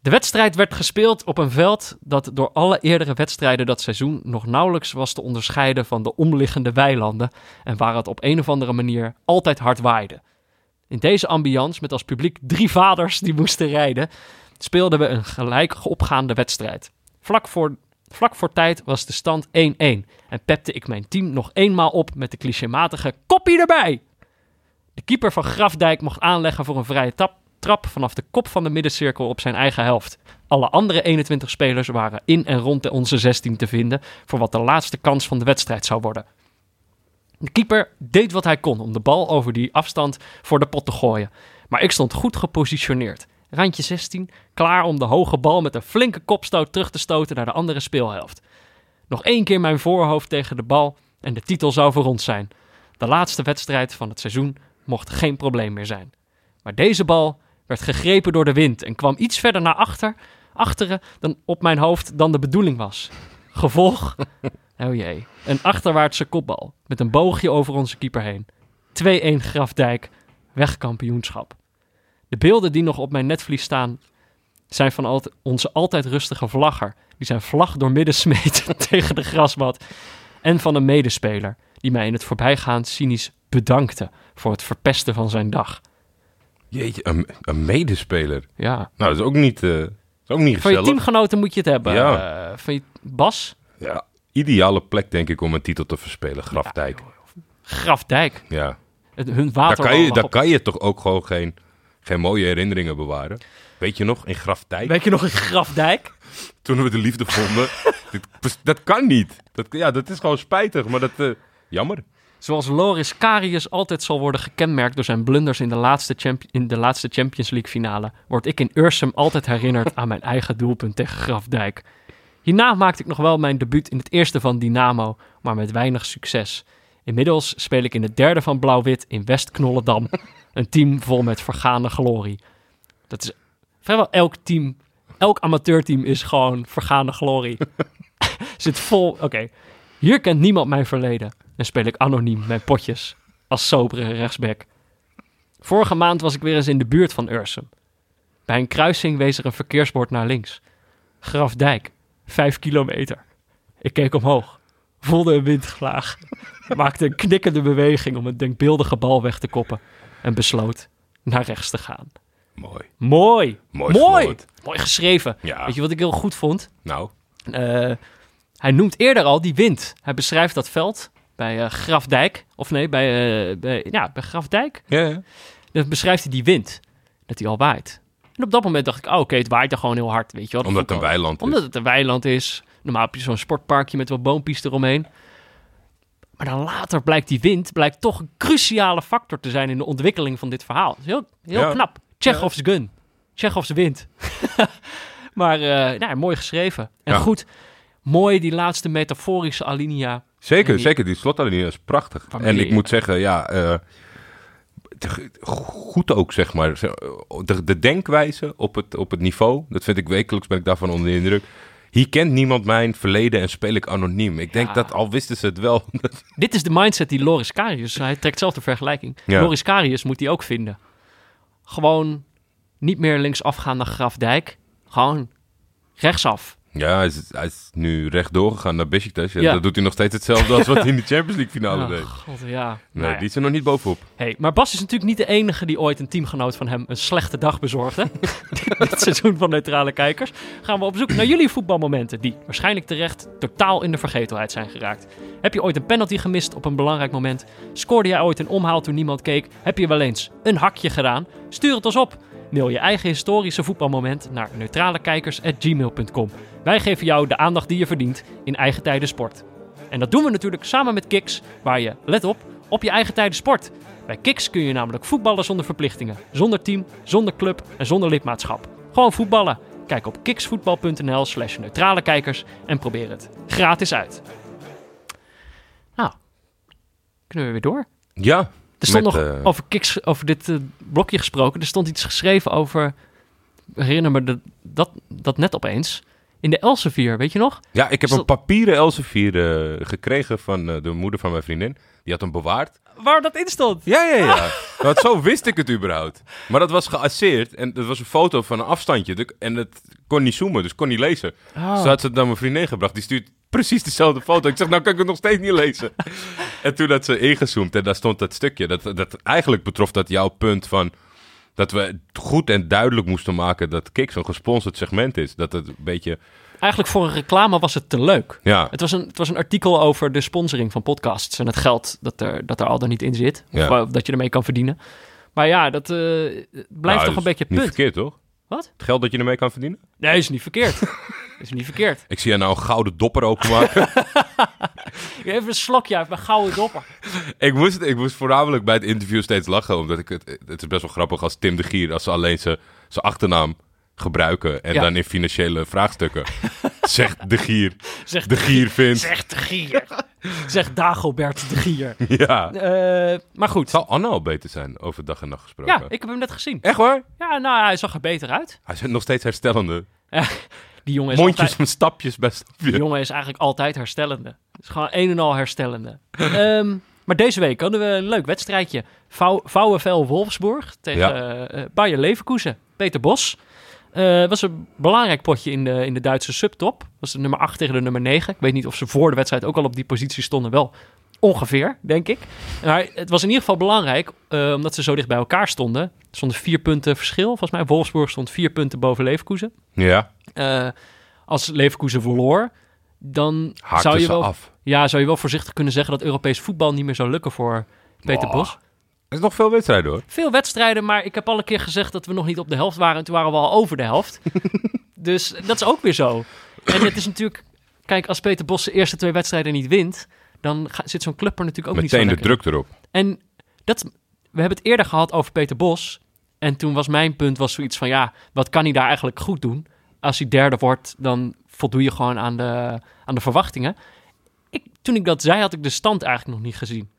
De wedstrijd werd gespeeld op een veld dat door alle eerdere wedstrijden dat seizoen nog nauwelijks was te onderscheiden van de omliggende weilanden en waar het op een of andere manier altijd hard waaide. In deze ambiance, met als publiek drie vaders die moesten rijden, speelden we een gelijk opgaande wedstrijd. Vlak voor, vlak voor tijd was de stand 1-1 en pepte ik mijn team nog eenmaal op met de clichématige koppie erbij. De keeper van Grafdijk mocht aanleggen voor een vrije trap vanaf de kop van de middencirkel op zijn eigen helft. Alle andere 21 spelers waren in en rond de onze 16 te vinden voor wat de laatste kans van de wedstrijd zou worden. De keeper deed wat hij kon om de bal over die afstand voor de pot te gooien. Maar ik stond goed gepositioneerd. Randje 16, klaar om de hoge bal met een flinke kopstoot terug te stoten naar de andere speelhelft. Nog één keer mijn voorhoofd tegen de bal en de titel zou voor ons zijn. De laatste wedstrijd van het seizoen mocht geen probleem meer zijn. Maar deze bal werd gegrepen door de wind en kwam iets verder naar achter, achteren dan op mijn hoofd dan de bedoeling was. Gevolg, oh jee, een achterwaartse kopbal met een boogje over onze keeper heen. 2-1 Grafdijk, wegkampioenschap. De beelden die nog op mijn netvlies staan zijn van onze altijd rustige vlagger, die zijn vlag doormidden smeet tegen de grasmat, en van een medespeler die mij in het voorbijgaan cynisch bedankte voor het verpesten van zijn dag. Jeetje, een, een medespeler. Ja. Nou, dat is ook niet, eh, dat is ook niet Van je gezellig. teamgenoten moet je het hebben. Ja. Eh, van je Bas, Ja, ideale plek denk ik om een titel te verspelen, Grafdijk. Grafdijk, Ja, het, hun daar, water. kan je, daar kan je toch ook gewoon geen, geen mooie herinneringen bewaren. Weet je nog, in Grafdijk, Weet je nog een Grafdijk? toen we de liefde vonden. dit, dat kan niet. Dat, ja, dat is gewoon spijtig, maar dat... eh, jammer. Zoals Loris Karius altijd zal worden gekenmerkt door zijn blunders in de laatste, in de laatste Champions League finale, word ik in Ursum altijd herinnerd aan mijn eigen doelpunt tegen Grafdijk. Hierna maakte ik nog wel mijn debuut in het eerste van Dynamo, maar met weinig succes. Inmiddels speel ik in het derde van Blauw-Wit in West-Knollendam, een team vol met vergane glorie. Dat is vrijwel elk team, elk amateurteam is gewoon vergane glorie. Zit vol, oké. Hier kent niemand mijn verleden en speel ik anoniem mijn potjes als sobere rechtsback. Vorige maand was ik weer eens in de buurt van Ursum. Bij een kruising wees er een verkeersbord naar links. Grafdijk, vijf kilometer. Ik keek omhoog, voelde een windvlaag, maakte een knikkende beweging om een denkbeeldige bal weg te koppen en besloot naar rechts te gaan. Mooi. Mooi, Mooi mooi, geschreven. Ja, Weet je wat ik heel goed vond? nou, Eh, hij noemt eerder al die wind. Hij beschrijft dat veld bij eh, Grafdijk. Of nee, bij, eh, bij, ja, bij Grafdijk. ja, ja. Dan beschrijft hij die wind. Dat hij al waait. En op dat moment dacht ik, oh, oké, het waait er gewoon heel hard. Weet je wel. Dat omdat het een weiland is. Omdat het een weiland is. Normaal heb je zo'n sportparkje met wat boompjes eromheen. Maar dan later blijkt die wind blijkt toch een cruciale factor te zijn in de ontwikkeling van dit verhaal. Is heel, heel Ja. knap. Chekhov's gun. Chekhov's wind. maar eh, nou, mooi geschreven. En Ja. goed, mooi die laatste metaforische alinea. Zeker, die- zeker. Die slotalinea is prachtig. En ik moet zeggen, ja, eh, goed ook, zeg maar. De, de denkwijze op het, op het niveau, dat vind ik wekelijks, ben ik daarvan onder de indruk. Hier kent niemand mijn verleden en speel ik anoniem. Ik denk Ja. dat, al wisten ze het wel, Dit is de mindset die Loris Karius, hij trekt zelf de vergelijking. Ja. Loris Karius moet die ook vinden. Gewoon niet meer linksaf gaan naar Grafdijk. Gewoon rechtsaf. Ja, hij is, hij is nu rechtdoor gegaan naar Besiktas. En Ja. dat doet hij nog steeds hetzelfde als wat hij in de Champions League finale Oh, deed. God, ja. Nee, Nou ja. die is er nog niet bovenop. Hey, maar Bas is natuurlijk niet de enige die ooit een teamgenoot van hem een slechte dag bezorgde. dit, dit seizoen van neutrale kijkers gaan we op zoek naar jullie voetbalmomenten die waarschijnlijk terecht totaal in de vergetelheid zijn geraakt. Heb je ooit een penalty gemist op een belangrijk moment? Scoorde jij ooit een omhaal toen niemand keek? Heb je wel eens een hakje gedaan? Stuur het ons op. Mail je eigen historische voetbalmoment naar neutralekijkers.gmail.com. Wij geven jou de aandacht die je verdient in eigen tijden sport. En dat doen we natuurlijk samen met Kiks, waar je, let op, op je eigen tijden sport. Bij Kiks kun je namelijk voetballen zonder verplichtingen, zonder team, zonder club en zonder lidmaatschap. Gewoon voetballen. Kijk op kiksvoetbal.nl slash neutrale kijkers en probeer het gratis uit. Nou, kunnen we weer door? Ja, Er stond Met, nog eh, over over dit eh, blokje gesproken. Er stond iets geschreven over, herinner me de, dat, dat net opeens, in de Elsevier, weet je nog? ja ik heb een papieren Elsevier eh, gekregen van de moeder van mijn vriendin. Die had hem bewaard. Waar dat in stond. Ja, ja, ja. Want zo wist ik het überhaupt. Maar dat was geasseerd en dat was een foto van een afstandje. En het kon niet zoomen, dus kon niet lezen. Oh. Dus had ze het naar mijn vriendin gebracht. Die stuurt precies dezelfde foto. Ik zeg, nou kan ik het nog steeds niet lezen. en toen had ze ingezoomd en daar stond dat stukje. Dat, dat, eigenlijk betrof dat jouw punt van... Dat we goed en duidelijk moesten maken dat Kik zo'n gesponsord segment is. Dat het een beetje... Eigenlijk voor een reclame was het te leuk. Ja, Het was, een, het was een artikel over de sponsoring van podcasts en het geld dat er, dat er al dan niet in zit. Of Ja. dat je ermee kan verdienen. Maar ja, dat eh, blijft Nou, toch een beetje het Niet punt. verkeerd, toch? Wat? Het geld dat je ermee kan verdienen? Nee, is niet verkeerd. is niet verkeerd. Ik zie je nou een gouden dopper openmaken. Even een slokje uit mijn gouden dopper. ik, moest, ik moest voornamelijk bij het interview steeds lachen. Omdat ik het... Het is best wel grappig als Tim de Gier... Als ze alleen zijn zijn achternaam gebruiken. En Ja. dan in financiële vraagstukken. zegt de Gier. Zegt De Gier vindt... Zegt de gier. Zegt Dagobert de gier. Ja. Eh, maar goed. Zou Anna al beter zijn over dag en nacht gesproken? Ja, ik heb hem net gezien. Echt waar? Ja, nou, hij zag er beter uit. Hij is nog steeds herstellende. Die jongen is, Mondjes altijd, stapjes bij stapje. die jongen is eigenlijk altijd herstellende. Het is gewoon een en al herstellende. Ehm, maar deze week hadden we een leuk wedstrijdje. VfL Wolfsburg tegen Ja. eh, Bayer Leverkusen. Peter Bos. Eh was een belangrijk potje in de, in de Duitse subtop. Was de nummer 8 tegen de nummer 9. Ik weet niet of ze voor de wedstrijd ook al op die positie stonden. Wel ongeveer, denk ik. Maar het was in ieder geval belangrijk, eh, omdat ze zo dicht bij elkaar stonden. Er stonden vier punten verschil. Volgens mij Wolfsburg stond vier punten boven Leverkusen. Ja, Eh, als Leverkusen verloor, dan haakte zou je, wel, af. ja, zou je wel voorzichtig kunnen zeggen dat Europees voetbal niet meer zou lukken voor Peter Oh. Bos. Er is nog veel wedstrijden hoor. Veel wedstrijden, maar ik heb al een keer gezegd dat we nog niet op de helft waren. En toen waren we al over de helft. dus dat is ook weer zo. En het is natuurlijk... Kijk, als Peter Bos de eerste twee wedstrijden niet wint... dan ga- zit zo'n club er natuurlijk ook Meteen niet de zo lekker. druk erop. En dat, we hebben het eerder gehad over Peter Bos. En toen was mijn punt was zoiets van... ja, wat kan hij daar eigenlijk goed doen? Als hij derde wordt, dan voldoe je gewoon aan de, aan de verwachtingen. Ik, toen ik dat zei, had ik de stand eigenlijk nog niet gezien.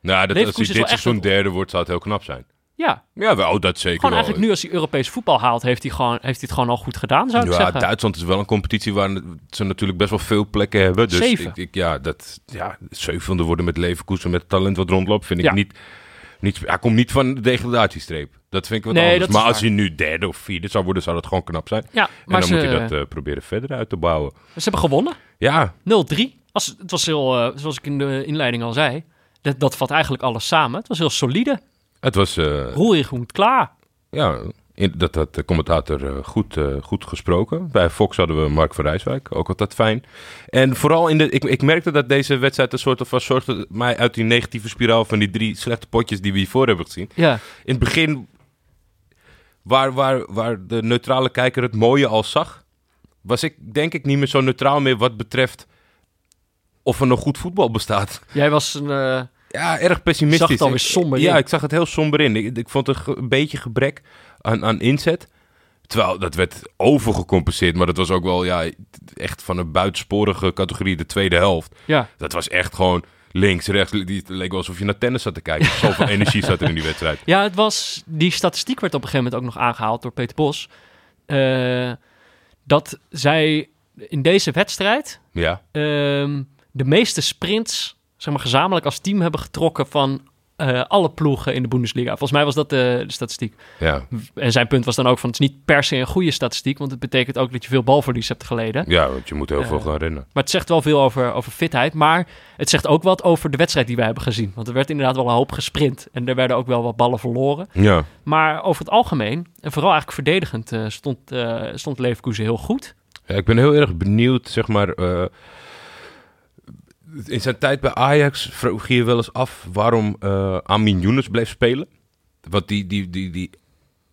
Nou, dat, als hij dit seizoen derde wordt, zou het heel knap zijn. Ja, Ja, wel, dat zeker gewoon wel. eigenlijk nu als hij Europees voetbal haalt... heeft hij, gewoon, heeft hij het gewoon al goed gedaan, zou ik ja, zeggen. Duitsland is wel een competitie waar ze natuurlijk best wel veel plekken hebben. Dus Zeven. Ik, ik, ja, dat, ja, zevende worden met Leverkusen met talent wat rondloopt, vind ik Ja. niet, niet... Hij komt niet van de degradatiestreep. Dat vind ik wat Nee, anders. Maar als hij nu derde of vierde zou worden, zou dat gewoon knap zijn. Ja, En maar dan ze, moet je dat eh, proberen verder uit te bouwen. ze hebben gewonnen. 0-3. Ja, Was, het was heel, eh, zoals ik in de inleiding al zei... Dat, dat vat eigenlijk alles samen. Het was heel solide. Het was... eh, Roerig goed klaar. ja, in, dat had de commentator eh, goed, eh, goed gesproken. Bij Fox hadden we Mark van Rijswijk, ook altijd fijn. En vooral in de... Ik, ik merkte dat deze wedstrijd een soort van zorgde mij uit die negatieve spiraal van die drie slechte potjes die we hiervoor hebben gezien. Ja, In het begin, waar, waar, waar de neutrale kijker het mooie al zag, was ik denk ik niet meer zo neutraal meer wat betreft of er nog goed voetbal bestaat. jij was een... Ja, erg pessimistisch. Zag het alweer somber Ja, in. ik zag het heel somber in. Ik, ik vond een, beetje gebrek aan, aan inzet. Terwijl dat werd overgecompenseerd, maar dat was ook wel ja, echt van een buitensporige categorie de tweede helft. ja, Dat was echt gewoon links, rechts. Die, het leek wel alsof je naar tennis zat te kijken. Zoveel energie zat er in die wedstrijd. Ja, het was, die statistiek werd op een gegeven moment ook nog aangehaald door Peter Bos. Eh, dat zij in deze wedstrijd Ja, ehm, de meeste sprints zeg maar, gezamenlijk als team hebben getrokken van eh, alle ploegen in de Bundesliga. Volgens mij was dat de, de statistiek. ja, En zijn punt was dan ook van het is niet per se een goede statistiek, want het betekent ook dat je veel balverlies hebt geleden. ja, want je moet heel veel Eh, gaan rennen. Maar het zegt wel veel over, over fitheid. Maar het zegt ook wat over de wedstrijd die wij hebben gezien. Want er werd inderdaad wel een hoop gesprint. En er werden ook wel wat ballen verloren. Ja, Maar over het algemeen, en vooral eigenlijk verdedigend, eh, stond, stond Leverkusen heel goed. Ja, ik ben heel erg benieuwd, zeg maar. In zijn tijd bij Ajax vroeg je je wel eens af waarom eh Amin Younes bleef spelen. Want die, die, die, die,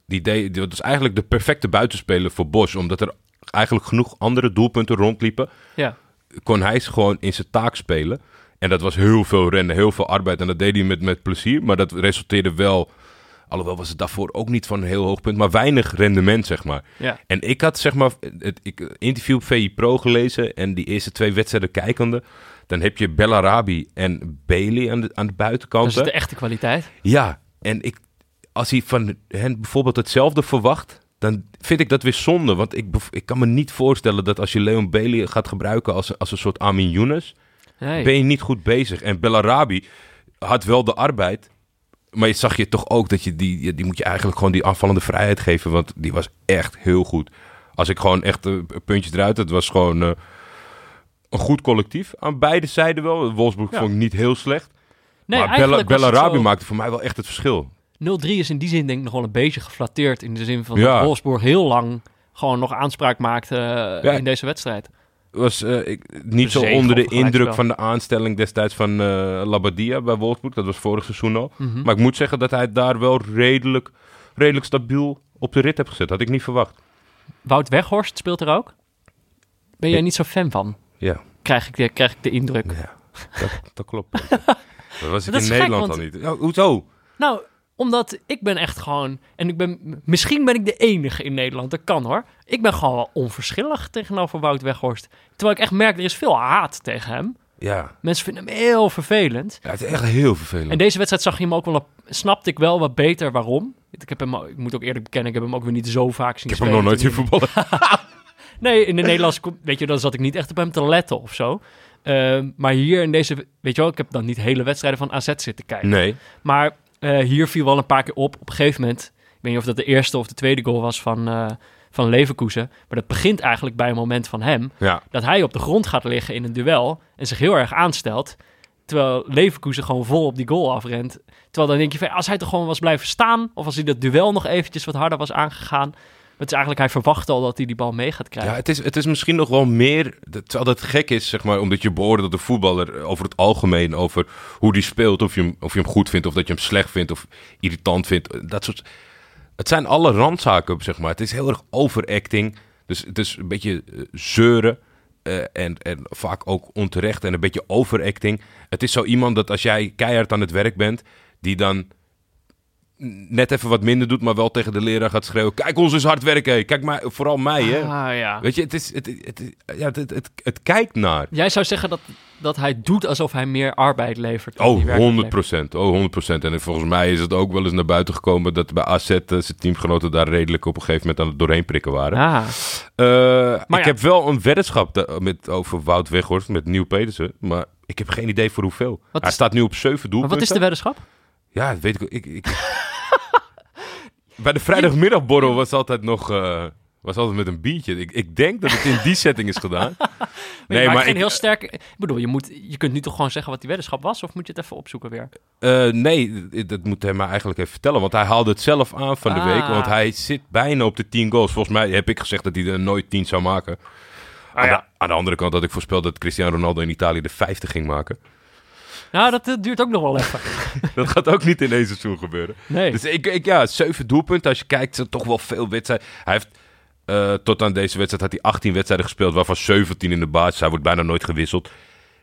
die deed, dat was eigenlijk de perfecte buitenspeler voor Bosch. Omdat er eigenlijk genoeg andere doelpunten rondliepen. Ja, Kon hij gewoon in zijn taak spelen. En dat was heel veel rennen, heel veel arbeid. En dat deed hij met, met plezier. Maar dat resulteerde wel. Alhoewel was het daarvoor ook niet van een heel hoog punt. Maar weinig rendement, zeg maar. ja. En ik had zeg maar het ik, interview op VI Pro gelezen en die eerste twee wedstrijden kijkende. Dan heb je Bellarabi en Bailey aan de, aan de dat buitenkant. is de echte kwaliteit. Ja, en ik, als hij van hen bijvoorbeeld hetzelfde verwacht, dan vind ik dat weer zonde. Want ik, ik kan me niet voorstellen dat als je Leon Bailey gaat gebruiken als, als een soort Amin Younes, Nee. ben je niet goed bezig. En Bellarabi had wel de arbeid. Maar je zag je toch ook dat je die, die moet je eigenlijk gewoon die aanvallende vrijheid geven. Want die was echt heel goed. Als ik gewoon echt uh, puntjes eruit, het was gewoon eh, een goed collectief. Aan beide zijden wel. Wolfsburg Ja. vond ik niet heel slecht. nee, maar Bella, zo- maakte voor mij wel echt het verschil. 0-3 is in die zin denk ik nog wel een beetje geflatteerd. In de zin van Ja. dat Wolfsburg heel lang gewoon nog aanspraak maakte eh, Ja. in deze wedstrijd. Was eh, ik, niet zo Zege onder de indruk van de aanstelling destijds van eh Labadia bij Wolfsburg. Dat was vorig seizoen al. Mhm. Maar ik moet zeggen dat hij het daar wel redelijk, redelijk stabiel op de rit heeft gezet. Had ik niet verwacht. Wout Weghorst speelt er ook. Ben jij niet zo fan van? Ja. Krijg ik de, krijg ik de indruk. Ja, dat, dat klopt. dat was ik Dat in gek, Nederland want- al niet. Ja, hoezo? Nou, omdat ik ben echt gewoon... En ik ben... Misschien ben ik de enige in Nederland. Dat kan hoor. Ik ben gewoon wel onverschillig tegenover Wout Weghorst. Terwijl ik echt merk, er is veel haat tegen hem. Ja. Mensen vinden hem heel vervelend. ja, het is echt heel vervelend. En deze wedstrijd zag je hem ook wel... een- Snapte ik wel wat beter waarom. Ik, heb hem, ik moet ook eerlijk bekennen, ik heb hem ook weer niet zo vaak zien ik heb hem nog nooit zien spelen. voetballen. Nee, in de Nederlandse... Weet je, dan zat ik niet echt op hem te letten of zo. Ehm, maar hier in deze... Weet je wel, ik heb dan niet hele wedstrijden van AZ zitten kijken. Nee. Maar eh, hier viel wel een paar keer op. Op een gegeven moment, ik weet niet of dat de eerste of de tweede goal was van, eh van Leverkusen. Maar dat begint eigenlijk bij een moment van hem. Ja. Dat hij op de grond gaat liggen in een duel en zich heel erg aanstelt. Terwijl Leverkusen gewoon vol op die goal afrent. Terwijl dan denk je van, als hij toch gewoon was blijven staan... of als hij dat duel nog eventjes wat harder was aangegaan... Het is eigenlijk, hij verwacht al dat hij die bal mee gaat krijgen. Ja, het is, het is misschien nog wel meer. Terwijl dat gek is, zeg maar, omdat je beoordeelt de voetballer eh, over het algemeen, over hoe die speelt, of je, hem, of je hem goed vindt, of dat je hem slecht vindt, of irritant vindt. eh, Dat soort. Het zijn alle randzaken, zeg maar. Het is heel erg overacting. Dus het is een beetje eh, zeuren. en, en vaak ook onterecht en een beetje overacting. Het is zo iemand dat als jij keihard aan het werk bent, die dan net even wat minder doet, maar wel tegen de leraar gaat schreeuwen: Kijk, ons is hard werken. hé. Kijk, mij, vooral mij. Hè. Ah, ja. Weet je, het, is, het, het, ja, het, het, het kijkt naar. Jij zou zeggen dat, dat hij doet alsof hij meer arbeid levert. Oh, hij werkelijk levert. 100 Oh, 100% En volgens mij is het ook wel eens naar buiten gekomen dat bij AZ eh, zijn teamgenoten daar redelijk op een gegeven moment aan het doorheen prikken waren. Ah, Eh, ik ja. heb wel een weddenschap met, over Wout Weghorst met Nieuw Pedersen, maar ik heb geen idee voor hoeveel. Wat Hij is- staat nu op 7 maar doelpunten. wat is de weddenschap? Ja, dat weet ik. ik, ik... Bij de vrijdagmiddagborrel was altijd nog. eh, was altijd met een biertje. Ik, ik denk dat het in die setting is gedaan. Nee, maar, geen ik, heel sterk. Ik bedoel, je, moet, je kunt nu toch gewoon zeggen wat die weddenschap was, of moet je het even opzoeken weer? Eh, nee, dat moet hij maar eigenlijk even vertellen. Want hij haalde het zelf aan van de Ah. week. Want hij zit bijna op de 10 goals. Volgens mij heb ik gezegd dat hij er nooit 10 zou maken. aan, ja. de, aan de andere kant had ik voorspeld dat Cristiano Ronaldo in Italië de 50 ging maken. Nou, dat eh, duurt ook nog wel even. dat gaat ook niet in één seizoen gebeuren. Nee. Dus ik, ik, ja, 7 doelpunten. Als je kijkt, zijn toch wel veel wedstrijden. Hij heeft eh, tot aan deze wedstrijd had hij 18 wedstrijden gespeeld, waarvan 17 in de basis. Hij wordt bijna nooit gewisseld.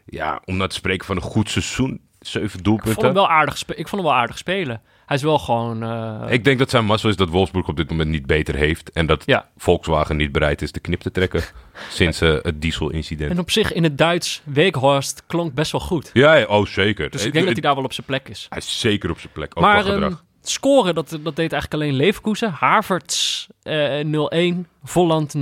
Ja, om nou te spreken van een goed seizoen, 7 ik, vond doelpunten. hem wel aardig ik vond hem wel aardig spelen. Hij is wel gewoon... eh, Ik denk dat zijn mazzel is dat Wolfsburg op dit moment niet beter heeft. En dat Ja. Volkswagen niet bereid is de knip te trekken. sinds eh, het diesel-incident. En op zich in het Duits, Weekhorst klonk best wel goed. Ja, ja, oh zeker. Dus ik denk dat hij daar wel op zijn plek is. Hij is zeker op zijn plek. Ook maar ehm, scoren, dat, dat deed eigenlijk alleen Leverkusen. Havertz eh 0-1, Volland 0-2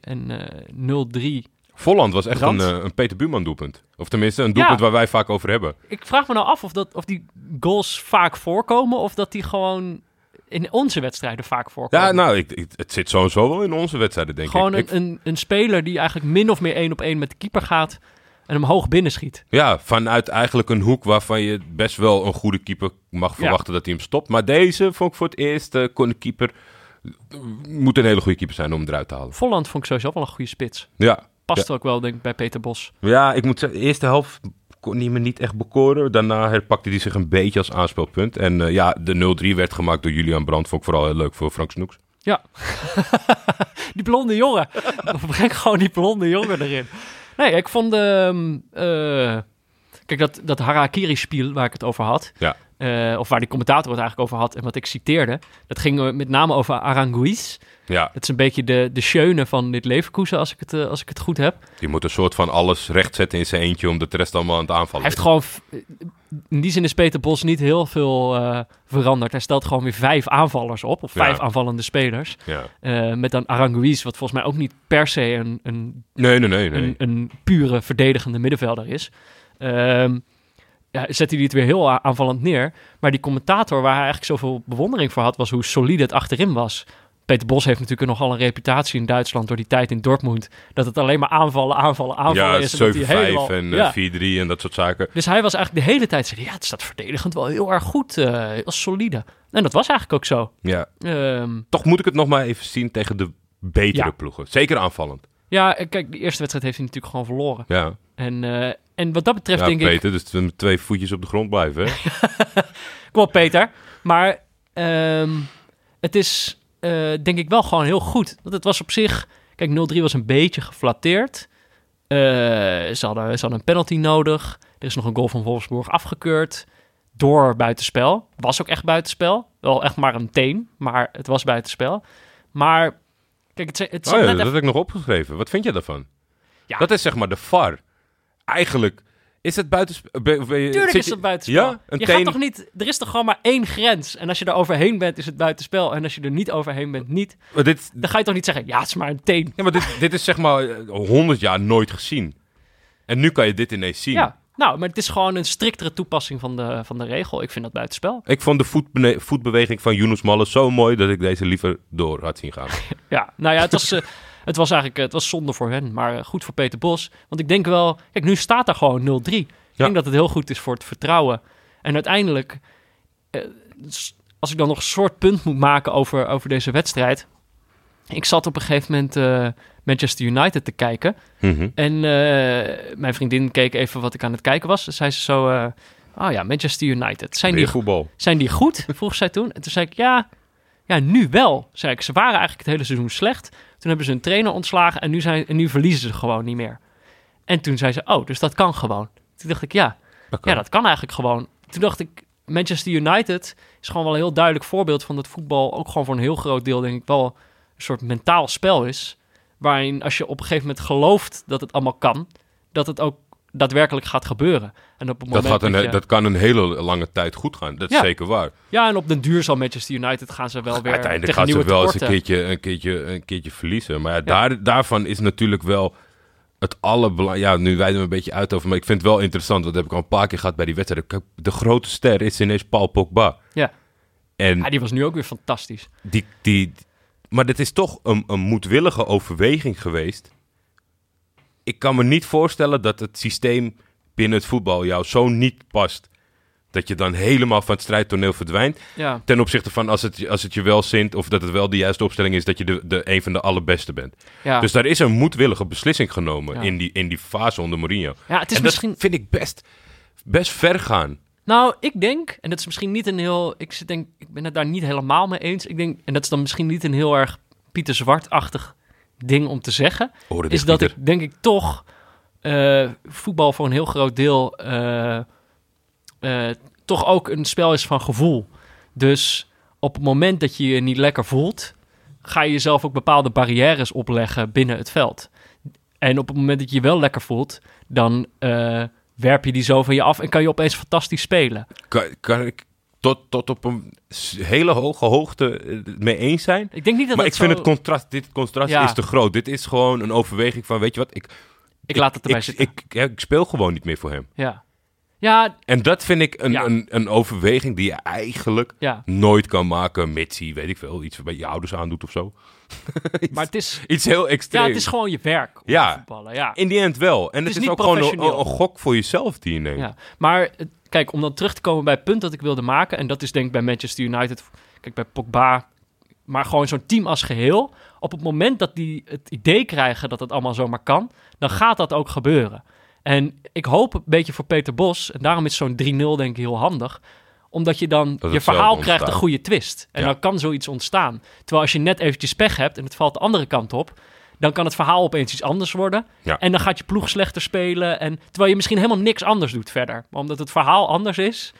en eh 0-3. Volland was echt een, eh, een Peter Buurman doelpunt. Of tenminste, een doelpunt Ja. waar wij vaak over hebben. Ik vraag me nou af of, dat, of die goals vaak voorkomen... of dat die gewoon in onze wedstrijden vaak voorkomen. Ja, nou, ik, ik- het zit sowieso wel in onze wedstrijden, denk gewoon ik. een, ik. een, een speler die eigenlijk min of meer één op één met de keeper gaat... en hem hoog binnenschiet. Ja, vanuit eigenlijk een hoek waarvan je best wel een goede keeper mag verwachten dat hij hem stopt. Maar deze vond ik voor het eerst, eh, kon de keeper... Moet een hele goede keeper zijn om hem eruit te halen. Volland vond ik sowieso wel een goede spits. Ja, Past ook wel, denk ik, bij Peter Bos. Ja, ik moet zeggen, de eerste helft kon hij me niet echt bekoren. Daarna herpakte hij zich een beetje als aanspeelpunt. En eh, ja, de 0-3 werd gemaakt door Julian Brandt. Vond ik vooral heel leuk voor Frank Snoeks. Ja. die blonde jongen. Breng gewoon die blonde jongen erin. Nee, ik vond... ehm, eh, kijk, dat, dat Harakiri-spiel waar ik het over had... Ja. Eh, of waar die commentator het eigenlijk over had en wat ik citeerde... dat ging eh, met name over Aranguiz. Ja, Dat is een beetje de, de schöne van dit Leverkusen, als ik, het, eh, als ik het goed heb. die moet een soort van alles rechtzetten in zijn eentje... omdat de rest allemaal aan het aanvallen Hij heeft gewoon... In die zin is Peter Bos niet heel veel veranderd. Hij stelt gewoon weer vijf aanvallers op. Of vijf Ja. aanvallende spelers. Ja. Met dan Aranguiz, wat volgens mij ook niet per se een, een, Nee, nee, nee. nee. een, een pure verdedigende middenvelder is. Ehm ja, zet hij het weer heel aanvallend neer. Maar die commentator waar hij eigenlijk zoveel bewondering voor had... was hoe solide het achterin was. Peter Bos heeft natuurlijk nogal een reputatie in Duitsland... door die tijd in Dortmund. Dat het alleen maar aanvallen, aanvallen, aanvallen ja, is. hij 7-5 helemaal- en Ja. eh, 4-3 en dat soort zaken. Dus hij was eigenlijk de hele tijd... Zei, ja, het staat verdedigend wel heel erg goed. eh heel solide. En dat was eigenlijk ook zo. Ja. Ehm, Toch moet ik het nog maar even zien tegen de betere Ja. ploegen. Zeker aanvallend. ja, en kijk, de eerste wedstrijd heeft hij natuurlijk gewoon verloren. Ja, En, eh, en wat dat betreft ja denk ik... Peter, dus met twee voetjes op de grond blijven. Hè? Kom op, Peter. Maar ehm, het is eh, denk ik wel gewoon heel goed. Want het was op zich... Kijk, 0-3 was een beetje geflatteerd. Eh, ze, hadden, ze hadden een penalty nodig. Er is nog een goal van Wolfsburg afgekeurd. Door buitenspel. Was ook echt buitenspel. Wel echt maar een teen. Maar het was buitenspel. Maar... Kijk, het, het Oh ja, dat even- heb ik nog opgeschreven. Wat vind je daarvan? Ja. Dat is zeg maar de VAR. Eigenlijk is het buitenspel. Tuurlijk is dat buitenspel. Ja, een je teen- gaat toch niet... Er is toch gewoon maar één grens. En als je er overheen bent, is het buitenspel. En als je er niet overheen bent, niet. Maar dit, Dan ga je toch niet zeggen... Ja, het is maar een teen. ja, maar dit, dit is zeg maar honderd jaar nooit gezien. En nu kan je dit ineens zien. Ja, nou, maar het is gewoon een striktere toepassing van de, van de regel. Ik vind dat buitenspel. Ik vond de voetbeweging van Yunus Malle zo mooi dat ik deze liever door had zien gaan. Ja, nou ja, het was, eh, het was eigenlijk eh, het was zonde voor hen, maar eh, goed voor Peter Bos. Want ik denk wel, kijk, nu staat er gewoon 0-3. Ik denk dat het heel goed is voor het vertrouwen. En uiteindelijk, eh, als ik dan nog een soort punt moet maken over, over deze wedstrijd. Ik zat op een gegeven moment Manchester United te kijken. Mhm. En mijn vriendin keek even wat ik aan het kijken was. Dan zei ze zo, oh ja, Manchester United. Zijn die voetbal. zijn die goed? Vroeg zij toen. En toen zei ik, ja, ja, nu wel. Zei ik, ze waren eigenlijk het hele seizoen slecht. Toen hebben ze een trainer ontslagen en nu, zijn, en nu verliezen ze gewoon niet meer. En toen zei ze, oh, dus dat kan gewoon. Toen dacht ik, ja, Dat kan. ja, dat kan eigenlijk gewoon. Toen dacht ik, Manchester United is gewoon wel een heel duidelijk voorbeeld van dat voetbal ook gewoon voor een heel groot deel, denk ik, wel een soort mentaal spel is. Waarin als je op een gegeven moment gelooft dat het allemaal kan, dat het ook daadwerkelijk gaat gebeuren. En op het Dat, gaat een, dat je- dat kan een hele lange tijd goed gaan. Dat is Ja. zeker waar. ja, en op den duur zal Manchester United gaan ze wel weer Uiteindelijk gaan ze wel eens een keertje, een, keertje, een keertje verliezen. Maar ja, Daar, daarvan is natuurlijk wel het allerbelangrijkste. Ja, nu wijden we een beetje uit over. Maar ik vind het wel interessant. Want dat heb ik al een paar keer gehad bij die wedstrijd. De grote ster is ineens Paul Pogba. Ja. En Ja, die was nu ook weer fantastisch. die, die, maar dit is toch een, een moedwillige overweging geweest. Ik kan me niet voorstellen dat het systeem binnen het voetbal jou zo niet past. Dat je dan helemaal van het strijdtoneel verdwijnt. Ja, Ten opzichte van als het, als het je wel zint of dat het wel de juiste opstelling is, dat je de, de, een van de allerbeste bent. ja. Dus daar is een moedwillige beslissing genomen Ja. in, die, in die fase onder Mourinho. ja het is en misschien... dat vind ik best, best ver gaan. Nou, ik denk, en dat is misschien niet een heel... Ik, denk, ik ben het daar niet helemaal mee eens. Ik denk, en dat is dan misschien niet een heel erg Pieter Zwart-achtig ding om te zeggen. Oren is dat ik denk ik toch eh, voetbal voor een heel groot deel eh, eh, toch ook een spel is van gevoel. Dus op het moment dat je je niet lekker voelt, ga je jezelf ook bepaalde barrières opleggen binnen het veld. En op het moment dat je je wel lekker voelt, dan werp je die zo van je af en kan je opeens fantastisch spelen. Kan, kan ik tot, tot op een hele hoge hoogte eh, mee eens zijn? Ik denk niet dat Maar het ik vind het contrast, dit contrast Ja. is te groot. Dit is gewoon een overweging van, weet je wat, ik, Ik laat het erbij ik, zitten. ik, ja, ik speel gewoon niet meer voor hem. Ja. Ja, En dat vind ik een, Ja. een, een overweging die je eigenlijk ja. nooit kan maken, mits hij, weet ik veel, iets bij je ouders aandoet of zo. iets, Maar het is, iets heel extreem. ja, het is gewoon je werk. om Ja. te voetballen. Ja. In die end wel. En het is, niet ook gewoon een, een gok voor jezelf die je neemt. Ja, maar eh, kijk, om dan terug te komen bij het punt dat ik wilde maken, en dat is denk ik bij Manchester United, kijk bij Pogba, maar gewoon zo'n team als geheel. Op het moment dat die het idee krijgen dat het allemaal zomaar kan, dan gaat dat ook gebeuren. En ik hoop een beetje voor Peter Bos, en daarom is zo'n 3-0 denk ik heel handig, omdat je dan je verhaal krijgt een goede twist. En Ja. dan kan zoiets ontstaan. Terwijl als je net eventjes pech hebt en het valt de andere kant op, dan kan het verhaal opeens iets anders worden. Ja. En dan gaat je ploeg slechter spelen. En, terwijl je misschien helemaal niks anders doet verder. Maar omdat het verhaal anders is,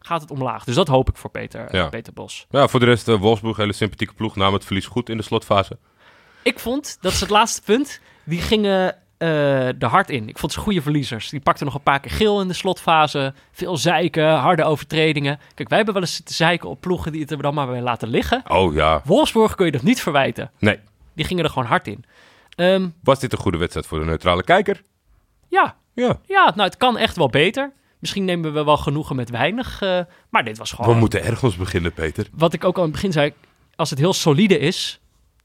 gaat het omlaag. Dus dat hoop ik voor Peter, Ja. Peter Bos. Ja, voor de rest, eh, Wolfsburg, hele sympathieke ploeg, namen het verlies goed in de slotfase. Ik vond, dat is het laatste punt, die gingen eh er hard in. Ik vond ze goede verliezers. Die pakten nog een paar keer geel in de slotfase. Veel zeiken, harde overtredingen. Kijk, wij hebben wel eens zitten zeiken op ploegen die het er dan maar weer laten liggen. Oh ja, Wolfsburg kun je dat niet verwijten. nee. Die gingen er gewoon hard in. Ehm, Was dit een goede wedstrijd voor de neutrale kijker? ja, Ja. ja, nou het kan echt wel beter. Misschien nemen we wel genoegen met weinig. eh, maar dit was We gewoon... moeten ergens beginnen, Peter. Wat ik ook al aan het begin zei. Als het heel solide is,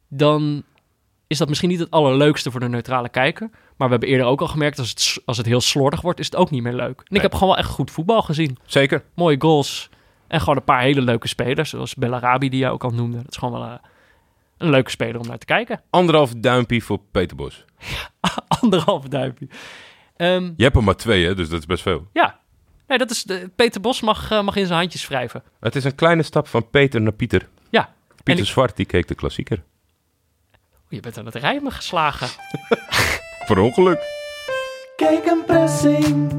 dan is dat misschien niet het allerleukste voor de neutrale kijker. Maar we hebben eerder ook al gemerkt, als het, als het heel slordig wordt, is het ook niet meer leuk. En Nee. ik heb gewoon wel echt goed voetbal gezien. Zeker. Mooie goals. En gewoon een paar hele leuke spelers, zoals Bellarabi die jij ook al noemde. Dat is gewoon wel eh, een leuke speler om naar te kijken. Anderhalf duimpje voor Peter Bos. Anderhalve duimpje. Ehm, Je hebt er maar twee, hè, dus dat is best veel. ja, nee, dat is, de, Peter Bos mag, eh, mag in zijn handjes wrijven. Het is een kleine stap van Peter naar Pieter. Ja, Pieter ik- Zwart, die keek de klassieker. je bent aan het rijmen geslagen. Voor ongeluk. Kijk een pressing.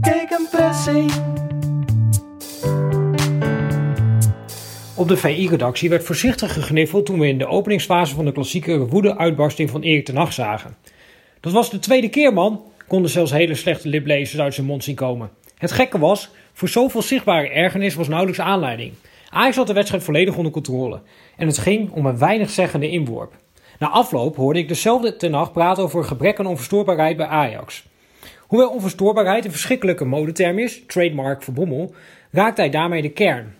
Kijk een pressing. Op de VI-redactie werd voorzichtig gegniffeld toen we in de openingsfase van de klassieke woede-uitbarsting van Erik ten Hag zagen. Dat was de tweede keer, man, konden zelfs hele slechte liplezers uit zijn mond zien komen. Het gekke was, voor zoveel zichtbare ergernis was nauwelijks aanleiding. Ajax had de wedstrijd volledig onder controle en het ging om een weinig zeggende inworp. Na afloop hoorde ik dezelfde ten Hag praten over gebrek aan onverstoorbaarheid bij Ajax. Hoewel onverstoorbaarheid een verschrikkelijke modeterm is, trademark voor Bommel, raakt hij daarmee de kern.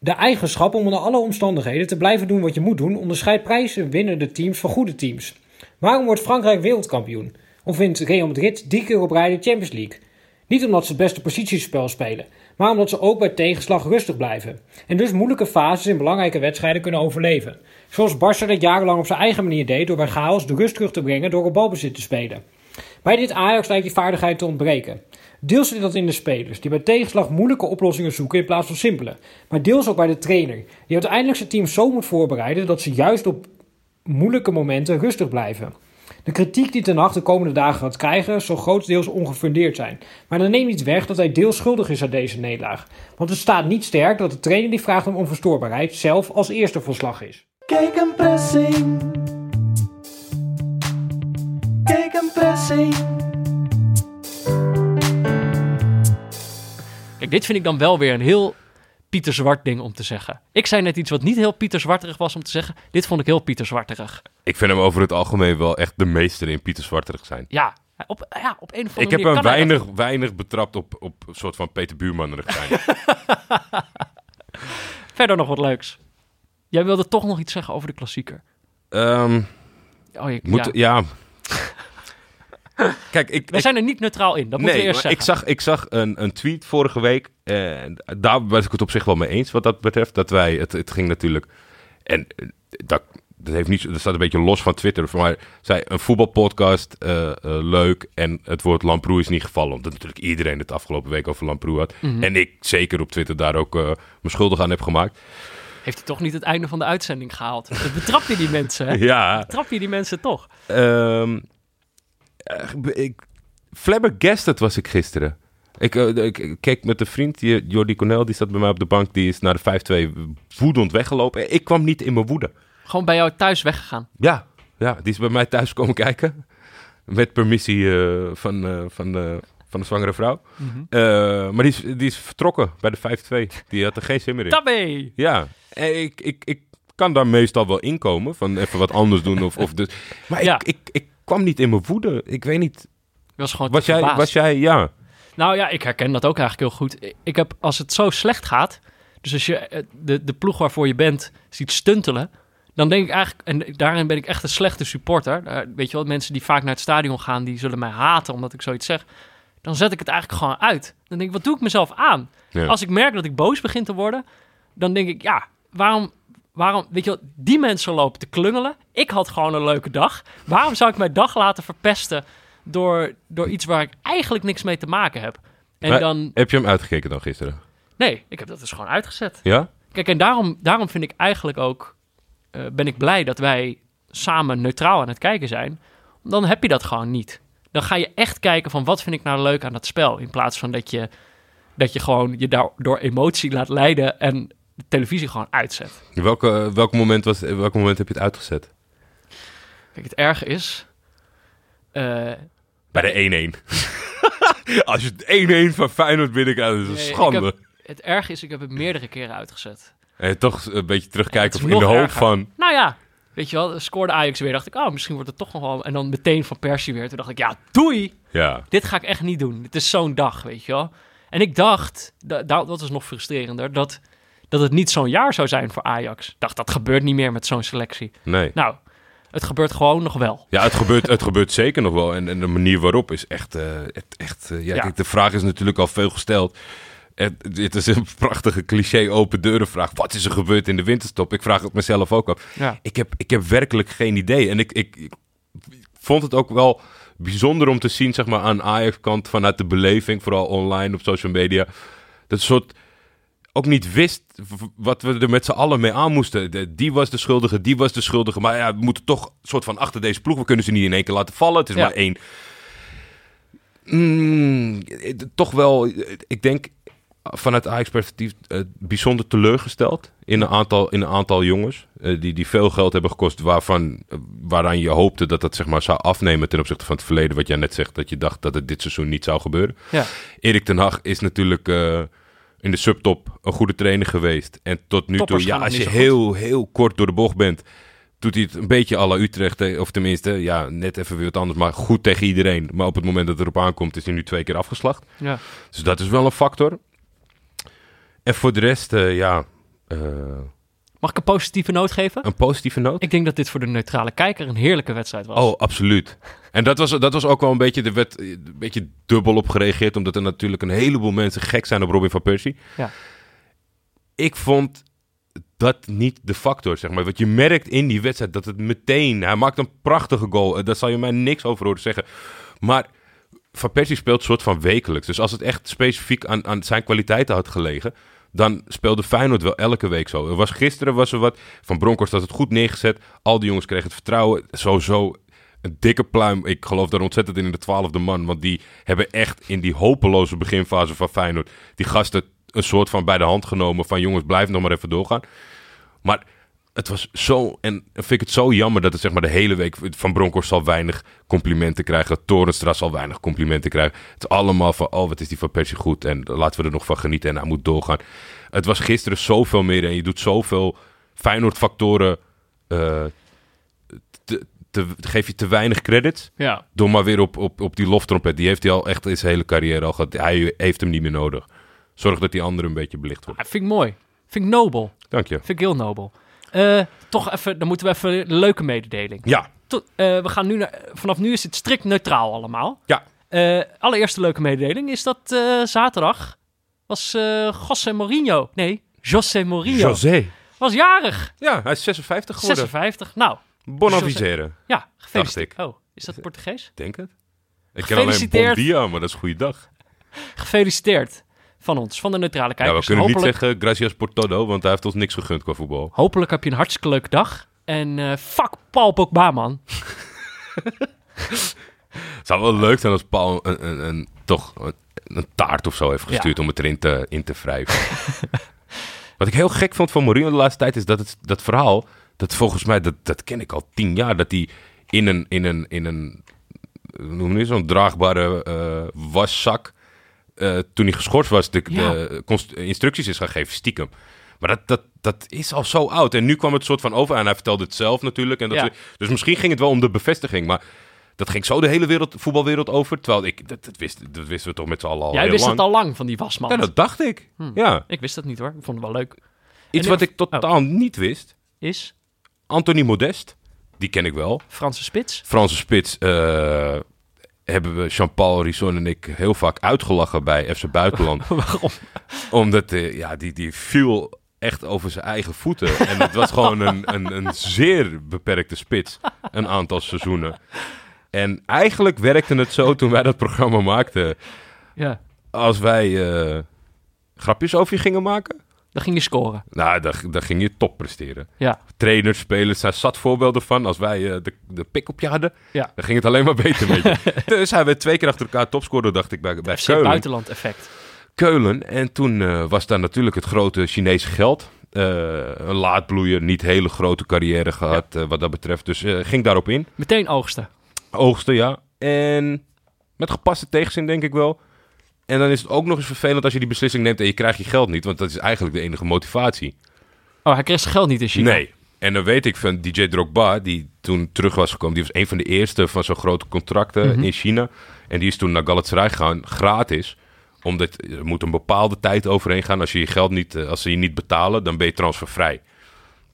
De eigenschap om onder alle omstandigheden te blijven doen wat je moet doen, onderscheidt prijzen winnende teams van goede teams. Waarom wordt Frankrijk wereldkampioen? Of wint Real Madrid drie keer op rij de Champions League? Niet omdat ze het beste positiespel spelen, maar omdat ze ook bij tegenslag rustig blijven. En dus moeilijke fases in belangrijke wedstrijden kunnen overleven. Zoals Barca dat jarenlang op zijn eigen manier deed door bij chaos de rust terug te brengen door op balbezit te spelen. Bij dit Ajax lijkt die vaardigheid te ontbreken. Deels zit dat in de spelers, die bij tegenslag moeilijke oplossingen zoeken in plaats van simpele. Maar deels ook bij de trainer, die uiteindelijk zijn team zo moet voorbereiden dat ze juist op moeilijke momenten rustig blijven. De kritiek die Ten Hag de komende dagen gaat krijgen zal grotendeels ongefundeerd zijn. Maar dat neemt niet weg dat hij deels schuldig is aan deze nederlaag. Want het staat niet sterk dat de trainer die vraagt om onverstoorbaarheid zelf als eerste voor slag is. Kijk een pressing. Kijk een pressing. Kijk, dit vind ik dan wel weer een heel Pieter Zwart ding om te zeggen. Ik zei net iets wat niet heel Pieter Zwarterig was om te zeggen. Dit vond ik heel Pieter Zwarterig. Ik vind hem over het algemeen wel echt de meester in Pieter Zwarterig zijn. Ja, op, ja, op een of andere Ik heb hem dat. weinig, weinig betrapt op, op een soort van Peter Buurmanerig zijn. Verder nog wat leuks. Jij wilde toch nog iets zeggen over de klassieker. Ehm, Oh, je, moet, ja. ja. Kijk, ik, We zijn er niet neutraal in, dat moeten we nee, eerst maar ik zeggen. zag, ik zag een, een tweet vorige week. En daar was ik het op zich wel mee eens wat dat betreft. Dat wij, het, het ging natuurlijk. En eh, dat, dat, heeft niet, dat staat een beetje los van Twitter. Maar zij een voetbalpodcast, eh, eh, leuk. En het woord Lamproe is niet gevallen. Omdat natuurlijk iedereen het afgelopen week over Lamproe had. Mhm. En ik zeker op Twitter daar ook eh, me schuldig aan heb gemaakt. Heeft hij toch niet het einde van de uitzending gehaald? Dat betrap je die mensen, hè? Ja. Betrap je die mensen toch? Ehm, eh, ik, flabbergasted was ik gisteren. Ik, eh, ik, ik keek met een vriend, Jordi Cornel, die zat bij mij op de bank. Die is naar de 5-2 woedend weggelopen. Ik kwam niet in mijn woede. Gewoon bij jou thuis weggegaan. Ja, ja, die is bij mij thuis komen kijken. Met permissie eh, van, eh, van, eh, van de zwangere vrouw. Eh, maar die is, die is vertrokken bij de 5-2. Die had er geen zin meer in. Tabé! Ja, ik, ik, ik kan daar meestal wel inkomen. Van even wat anders doen. Of, of dus. Maar Ja. ik, ik, ik kwam niet in mijn woede. Ik weet niet. Was gewoon Was jij, was jij, ja. Nou ja, ik herken dat ook eigenlijk heel goed. Ik heb, als het zo slecht gaat, dus als je eh, de, de ploeg waarvoor je bent ziet stuntelen, dan denk ik eigenlijk, en daarin ben ik echt een slechte supporter. Eh, weet je wel, mensen die vaak naar het stadion gaan, die zullen mij haten omdat ik zoiets zeg. Dan zet ik het eigenlijk gewoon uit. Dan denk ik, wat doe ik mezelf aan? Ja. Als ik merk dat ik boos begin te worden, dan denk ik, ja, waarom, waarom, weet je wel, die mensen lopen te klungelen. Ik had gewoon een leuke dag. Waarom zou ik mijn dag laten verpesten door, door iets waar ik eigenlijk niks mee te maken heb? En Maar dan, Heb je hem uitgekeken dan gisteren? nee, ik heb dat dus gewoon uitgezet. Ja? Kijk, en daarom, daarom vind ik eigenlijk ook, eh, ben ik blij dat wij samen neutraal aan het kijken zijn. Dan heb je dat gewoon niet. Dan ga je echt kijken van wat vind ik nou leuk aan dat spel. In plaats van dat je, dat je gewoon je daar door emotie laat leiden en de televisie gewoon uitzet. Welke, welk, moment was, welk moment heb je het uitgezet? Kijk, het erge is. eh, Bij de 1-1. Als je het 1-1 van Feyenoord binnenkrijgt, dat is een Nee, ik schande. heb- het erge is, ik heb het meerdere keren uitgezet. En toch een beetje terugkijken het of in de hoop erger. van... Nou ja, weet je wel, scoorde Ajax weer. Dacht ik, oh, misschien wordt het toch nog wel. En dan meteen van Persie weer. Toen dacht ik, ja, doei. Ja, Dit ga ik echt niet doen. Dit is zo'n dag, weet je wel. En ik dacht, da, da- dat is nog frustrerender, dat, dat het niet zo'n jaar zou zijn voor Ajax. Ik dacht, dat gebeurt niet meer met zo'n selectie. nee. Nou, het gebeurt gewoon nog wel. Ja, het gebeurt, het gebeurt zeker nog wel. En, en de manier waarop is echt... eh, echt eh, ja, Ja. Kijk, de vraag is natuurlijk al veel gesteld. Het, het is een prachtige cliché open deuren vraag. Wat is er gebeurd in de winterstop? Ik vraag het mezelf ook af. Ja. Ik heb, ik heb werkelijk geen idee. En ik, ik, ik vond het ook wel bijzonder om te zien, zeg maar, aan Ajax-kant vanuit de beleving, vooral online op social media. Dat soort ook niet wist wat we er met z'n allen mee aan moesten. De- die was de schuldige, die was de schuldige. Maar ja, we moeten toch een soort van achter deze ploeg. We kunnen ze niet in één keer laten vallen. Het is Ja. maar één. Mm, toch wel, ik denk vanuit Ajax perspectief eh, bijzonder teleurgesteld in een aantal, in een aantal jongens. eh, die, die veel geld hebben gekost waarvan, eh, waaraan je hoopte dat dat zeg maar, zou afnemen ten opzichte van het verleden. Wat jij net zegt, dat je dacht dat het dit seizoen niet zou gebeuren. Ja. Erik ten Hag is natuurlijk in de subtop een goede trainer geweest. En tot nu toe, ja, als je heel, heel kort door de bocht bent, doet hij het een beetje à la Utrecht. eh, Of tenminste, ja, net even weer wat anders, maar goed tegen iedereen. Maar op het moment dat het erop aankomt, is hij nu twee keer afgeslacht. Ja. Dus dat is wel een factor. En voor de rest, eh, ja, eh, Mag ik een positieve noot geven? een positieve noot. Ik denk dat dit voor de neutrale kijker een heerlijke wedstrijd was. Oh, absoluut. En dat was, dat was ook wel een beetje, er werd een beetje dubbel op gereageerd, omdat er natuurlijk een heleboel mensen gek zijn op Robin van Persie. Ja. Ik vond dat niet de factor, zeg maar. Want je merkt in die wedstrijd dat het meteen, hij maakt een prachtige goal. Eh, Daar zal je mij niks over horen zeggen. Maar Van Persie speelt soort van wekelijks. Dus als het echt specifiek aan, aan zijn kwaliteiten had gelegen, dan speelde Feyenoord wel elke week zo. Er was, gisteren was er wat. Van Bronckhorst had het goed neergezet. Al die jongens kregen het vertrouwen. Sowieso een dikke pluim. Ik geloof daar ontzettend in in de twaalfde man. Want die hebben echt in die hopeloze beginfase van Feyenoord... die gasten een soort van bij de hand genomen van... jongens, blijf nog maar even doorgaan. Maar het was zo... En vind ik het zo jammer dat het zeg maar de hele week... Van Bronckhorst zal weinig complimenten krijgen. Torenstra zal weinig complimenten krijgen. Het is allemaal van... Oh, wat is die van Persie goed. En laten we er nog van genieten. En hij moet doorgaan. Het was gisteren zoveel meer. En je doet zoveel Feyenoord-factoren... eh, te, te, geef je te weinig credits. Ja. Door maar weer op, op, op die loftrompet. Die heeft hij al echt in zijn hele carrière al gehad. Hij heeft hem niet meer nodig. Zorg dat die andere een beetje belicht wordt. Ah, vind ik mooi. Vind ik nobel. Dank je. Vind ik heel nobel. Eh, toch even, dan moeten we even een leuke mededeling. Ja, To- eh, we gaan nu naar, vanaf nu is het strikt neutraal allemaal. ja. Eh, allereerste leuke mededeling is dat zaterdag was José Mourinho. Nee, José Mourinho. José. Was jarig. Ja, hij is 56 geworden. 56. Nou, Bon aviseren. ja, gefeliciteerd. Oh, is dat Portugees? Denk het. Ik ken alleen. Bon dia, maar dat is goede dag. Gefeliciteerd van ons, van de neutrale Ja, kijkers. we kunnen hopelijk, niet zeggen gracias por todo, want hij heeft ons niks gegund qua voetbal. hopelijk heb je een hartstikke leuke dag. En eh fuck Paul Pogba, man. Het zou wel leuk zijn als Paul een, een, een- toch een, een taart of zo heeft gestuurd om het erin te, in te wrijven. Wat ik heel gek vond van Mourinho de laatste tijd is dat het, dat verhaal, dat volgens mij, dat, dat ken ik al tien jaar, dat hij in een, in een, in een noem het, zo'n draagbare eh, waszak, eh, toen hij geschorst was, de, Ja. de instructies is gaan geven, stiekem. Maar dat, dat, dat is al zo oud. En nu kwam het soort van over. En hij vertelde het zelf natuurlijk. En dat Ja. dus misschien ging het wel om de bevestiging. Maar dat ging zo de hele wereld, voetbalwereld over. Terwijl ik, dat, dat, wist, dat wisten we toch met z'n allen al Jij wist lang. het al lang van die wasmand. Ja, dat dacht ik. Hm. Ja. Ik wist dat niet hoor. Ik vond het wel leuk. Iets wat ik- ik totaal niet wist. Is Anthony Modest. Die ken ik wel. Franse spits. Franse spits. eh, hebben we Jean-Paul Risson en ik heel vaak uitgelachen bij FC Buitenland. Waarom? Omdat eh, ja, die, die viel echt over zijn eigen voeten. En het was gewoon een, een, een zeer beperkte spits. Een aantal seizoenen. En eigenlijk werkte het zo toen wij dat programma maakten. Ja, Als wij eh, grapjes over je gingen maken. Dan ging je scoren. Nou, daar, daar ging je top presteren. Ja, Trainers, spelers, daar zat voorbeelden van. Als wij eh, de, de pik op je hadden, ja. dan ging het alleen maar beter met je. dus hij werd twee keer achter elkaar topscorer, dacht ik, bij, bij FC Keulen. buitenland effect. Keulen. En toen eh, was daar natuurlijk het grote Chinese geld. Eh, een laadbloeier, niet hele grote carrière gehad eh, wat dat betreft. Dus ging daarop in. Meteen oogsten. Oogsten, ja. En met gepaste tegenzin denk ik wel. En dan is het ook nog eens vervelend als je die beslissing neemt en je krijgt je geld niet. Want dat is eigenlijk de enige motivatie. Oh, hij kreeg zijn geld niet in China. Nee. En dan weet ik van DJ Drogba, die toen terug was gekomen. Die was een van de eerste van zo'n grote contracten Mhm. in China. En die is toen naar Galatasaray gegaan, gratis. Omdat er moet een bepaalde tijd overheen gaan. Als, je je geld niet, eh, als ze je niet betalen, dan ben je transfervrij.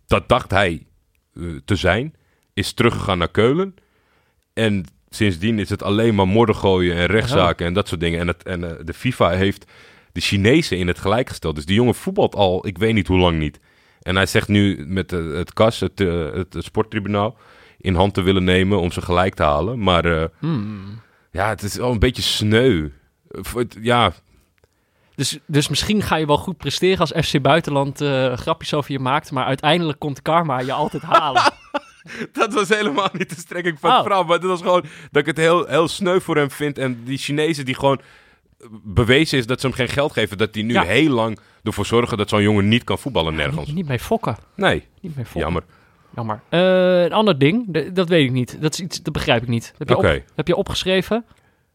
Dat dacht hij eh, te zijn. Is teruggegaan naar Keulen. En sindsdien is het alleen maar modder gooien en rechtszaken en dat soort dingen. En, het, en eh, de FIFA heeft de Chinezen in het gelijk gesteld. Dus die jongen voetbalt al, ik weet niet hoe lang niet. En hij zegt nu met eh, het KAS, het, eh, het, sporttribunaal, in hand te willen nemen om ze gelijk te halen. Maar Hmm. ja, het is wel een beetje sneu. Het- Ja, Dus, dus misschien ga je wel goed presteren als FC Buitenland eh, grapjes over je maakt. Maar uiteindelijk komt karma je altijd halen. dat was helemaal niet de strekking van Oh. het verhaal. Maar dat was gewoon dat ik het heel, heel sneu voor hem vind. En die Chinezen die gewoon bewezen is dat ze hem geen geld geven. Dat die nu Ja. heel lang ervoor zorgen dat zo'n jongen niet kan voetballen nergens. niet, niet mee fokken. Nee, Niet mee fokken. jammer. Jammer. Eh, een ander ding, dat weet ik niet. Dat, is iets, dat begrijp ik niet. Heb je, op, heb je opgeschreven?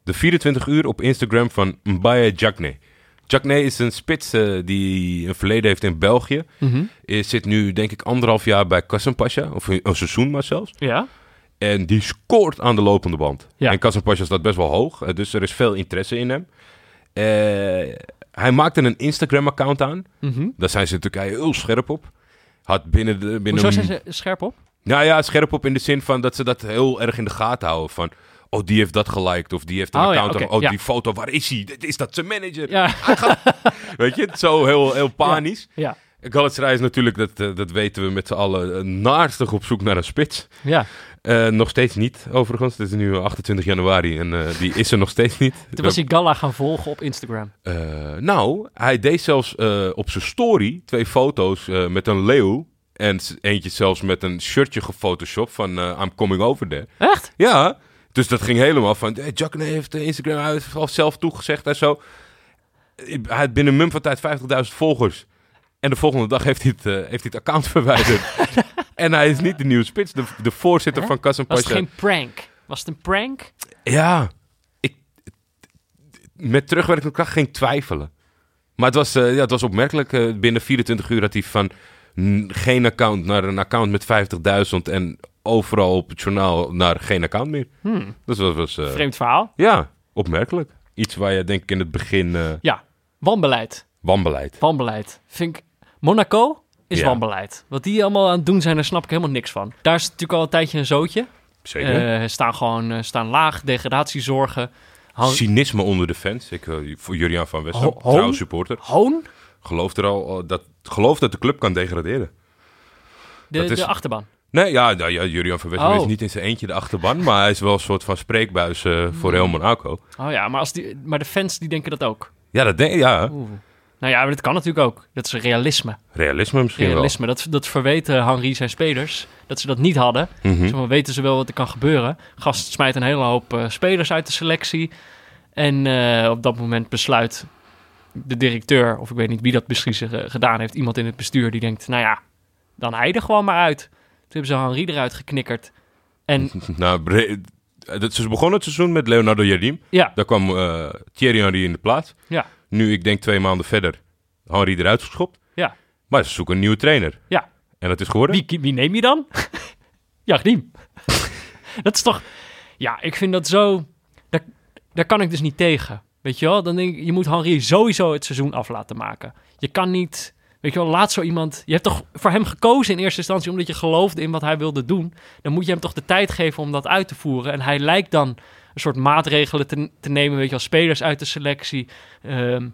De 24 uur op Instagram van Mbaye Jakne. Jakne is een spits eh, die een verleden heeft in België. Is, zit nu denk ik anderhalf jaar bij Kassenpasja. Of een, een seizoen maar zelfs. Ja. En die scoort aan de lopende band. Ja. En Kassenpasja staat best wel hoog. eh, dus er is veel interesse in hem. Eh, hij maakte een Instagram-account aan. Mhm. Daar zijn ze in Turkije heel scherp op. Had binnen de... Binnen Hoezo zijn ze scherp op? Nou ja, scherp op in de zin van dat ze dat heel erg in de gaten houden. Van, oh, die heeft dat geliked. Of die heeft een Oh account. oh, ja. die foto, waar is hij? Is dat zijn manager? Ja. Weet je, zo heel, heel panisch. ja. Galatasaray is natuurlijk, dat, eh, dat weten we met z'n allen, eh, naarstig op zoek naar een spits. Ja. Eh, nog steeds niet, overigens. Het is nu 28 januari en die is er nog steeds niet. Toen was hij Galla gaan volgen op Instagram. Nou, hij deed zelfs op zijn story twee foto's met een leeuw. En eentje zelfs met een shirtje gefotoshopt van I'm coming over there. Echt? Ja, dus dat ging helemaal van... Hey, Jackne heeft eh, Instagram al zelf toegezegd en zo. Hij had binnen een mum van tijd 50.000 volgers. En de volgende dag heeft hij het, eh, heeft hij het account verwijderd. en hij is niet de nieuwe spits. De, de voorzitter Hè? van Kassan Was het geen prank? Was het een prank? Ja, ik, met terugwerkende kracht ging twijfelen. Maar het was, eh, ja, het was opmerkelijk. binnen 24 uur had hij van geen account naar een account met 50.000 en overal op het journaal naar geen account meer. Hmm. Dus dat was, eh, Vreemd verhaal. ja, opmerkelijk. Iets waar je denk ik in het begin eh Ja. Wanbeleid. wanbeleid. Wanbeleid. Vind ik... Monaco is Ja. wanbeleid. Wat die allemaal aan het doen zijn, daar snap ik helemaal niks van. Daar is natuurlijk al een tijdje een zootje. Zeker. Eh, staan gewoon staan laag, degradatiezorgen. Han- Cynisme onder de fans. Ik, voor Julian van hoon? trouw supporter. Hoon? Gelooft er al dat, gelooft dat de club kan degraderen. De, Dat is- de achterban. Nee, ja, nou, ja Julian van Oh. is niet in zijn eentje de achterban, maar hij is wel een soort van spreekbuis eh, voor heel Monaco. Oh ja, maar, als die, maar de fans die denken dat ook. Ja, dat denk ja. Oeh. Nou ja, maar dat kan natuurlijk ook. Dat is realisme. Realisme misschien Realisme. Dat, dat verweten Henri zijn spelers. Dat ze dat niet hadden. Zo van, weten ze wel wat er kan gebeuren. Gast smijt een hele hoop eh, spelers uit de selectie. En eh, op dat moment besluit de directeur, of ik weet niet wie dat beslissing eh, gedaan heeft, iemand in het bestuur die denkt, nou ja, dan hij er gewoon maar uit. Toen hebben ze Henri eruit geknikkerd. En Nou, het, ze begonnen het seizoen met Leonardo Jardim. ja, Daar kwam eh, Thierry Henry in de plaats. ja, Nu, ik denk twee maanden verder, Henry eruit geschopt. ja, Maar ze zoeken een nieuwe trainer. ja. En dat is geworden? Wie, wie neem je dan? Jardim. dat is toch... Ja, ik vind dat zo... Daar, daar kan ik dus niet tegen. Weet je wel? Dan denk ik, je moet Henri sowieso het seizoen af laten maken. Je kan niet... Weet je wel, laat zo iemand... Je hebt toch voor hem gekozen in eerste instantie omdat je geloofde in wat hij wilde doen. Dan moet je hem toch de tijd geven om dat uit te voeren. En hij lijkt dan een soort maatregelen te, nemen, weet je wel, spelers uit de selectie. Ehm,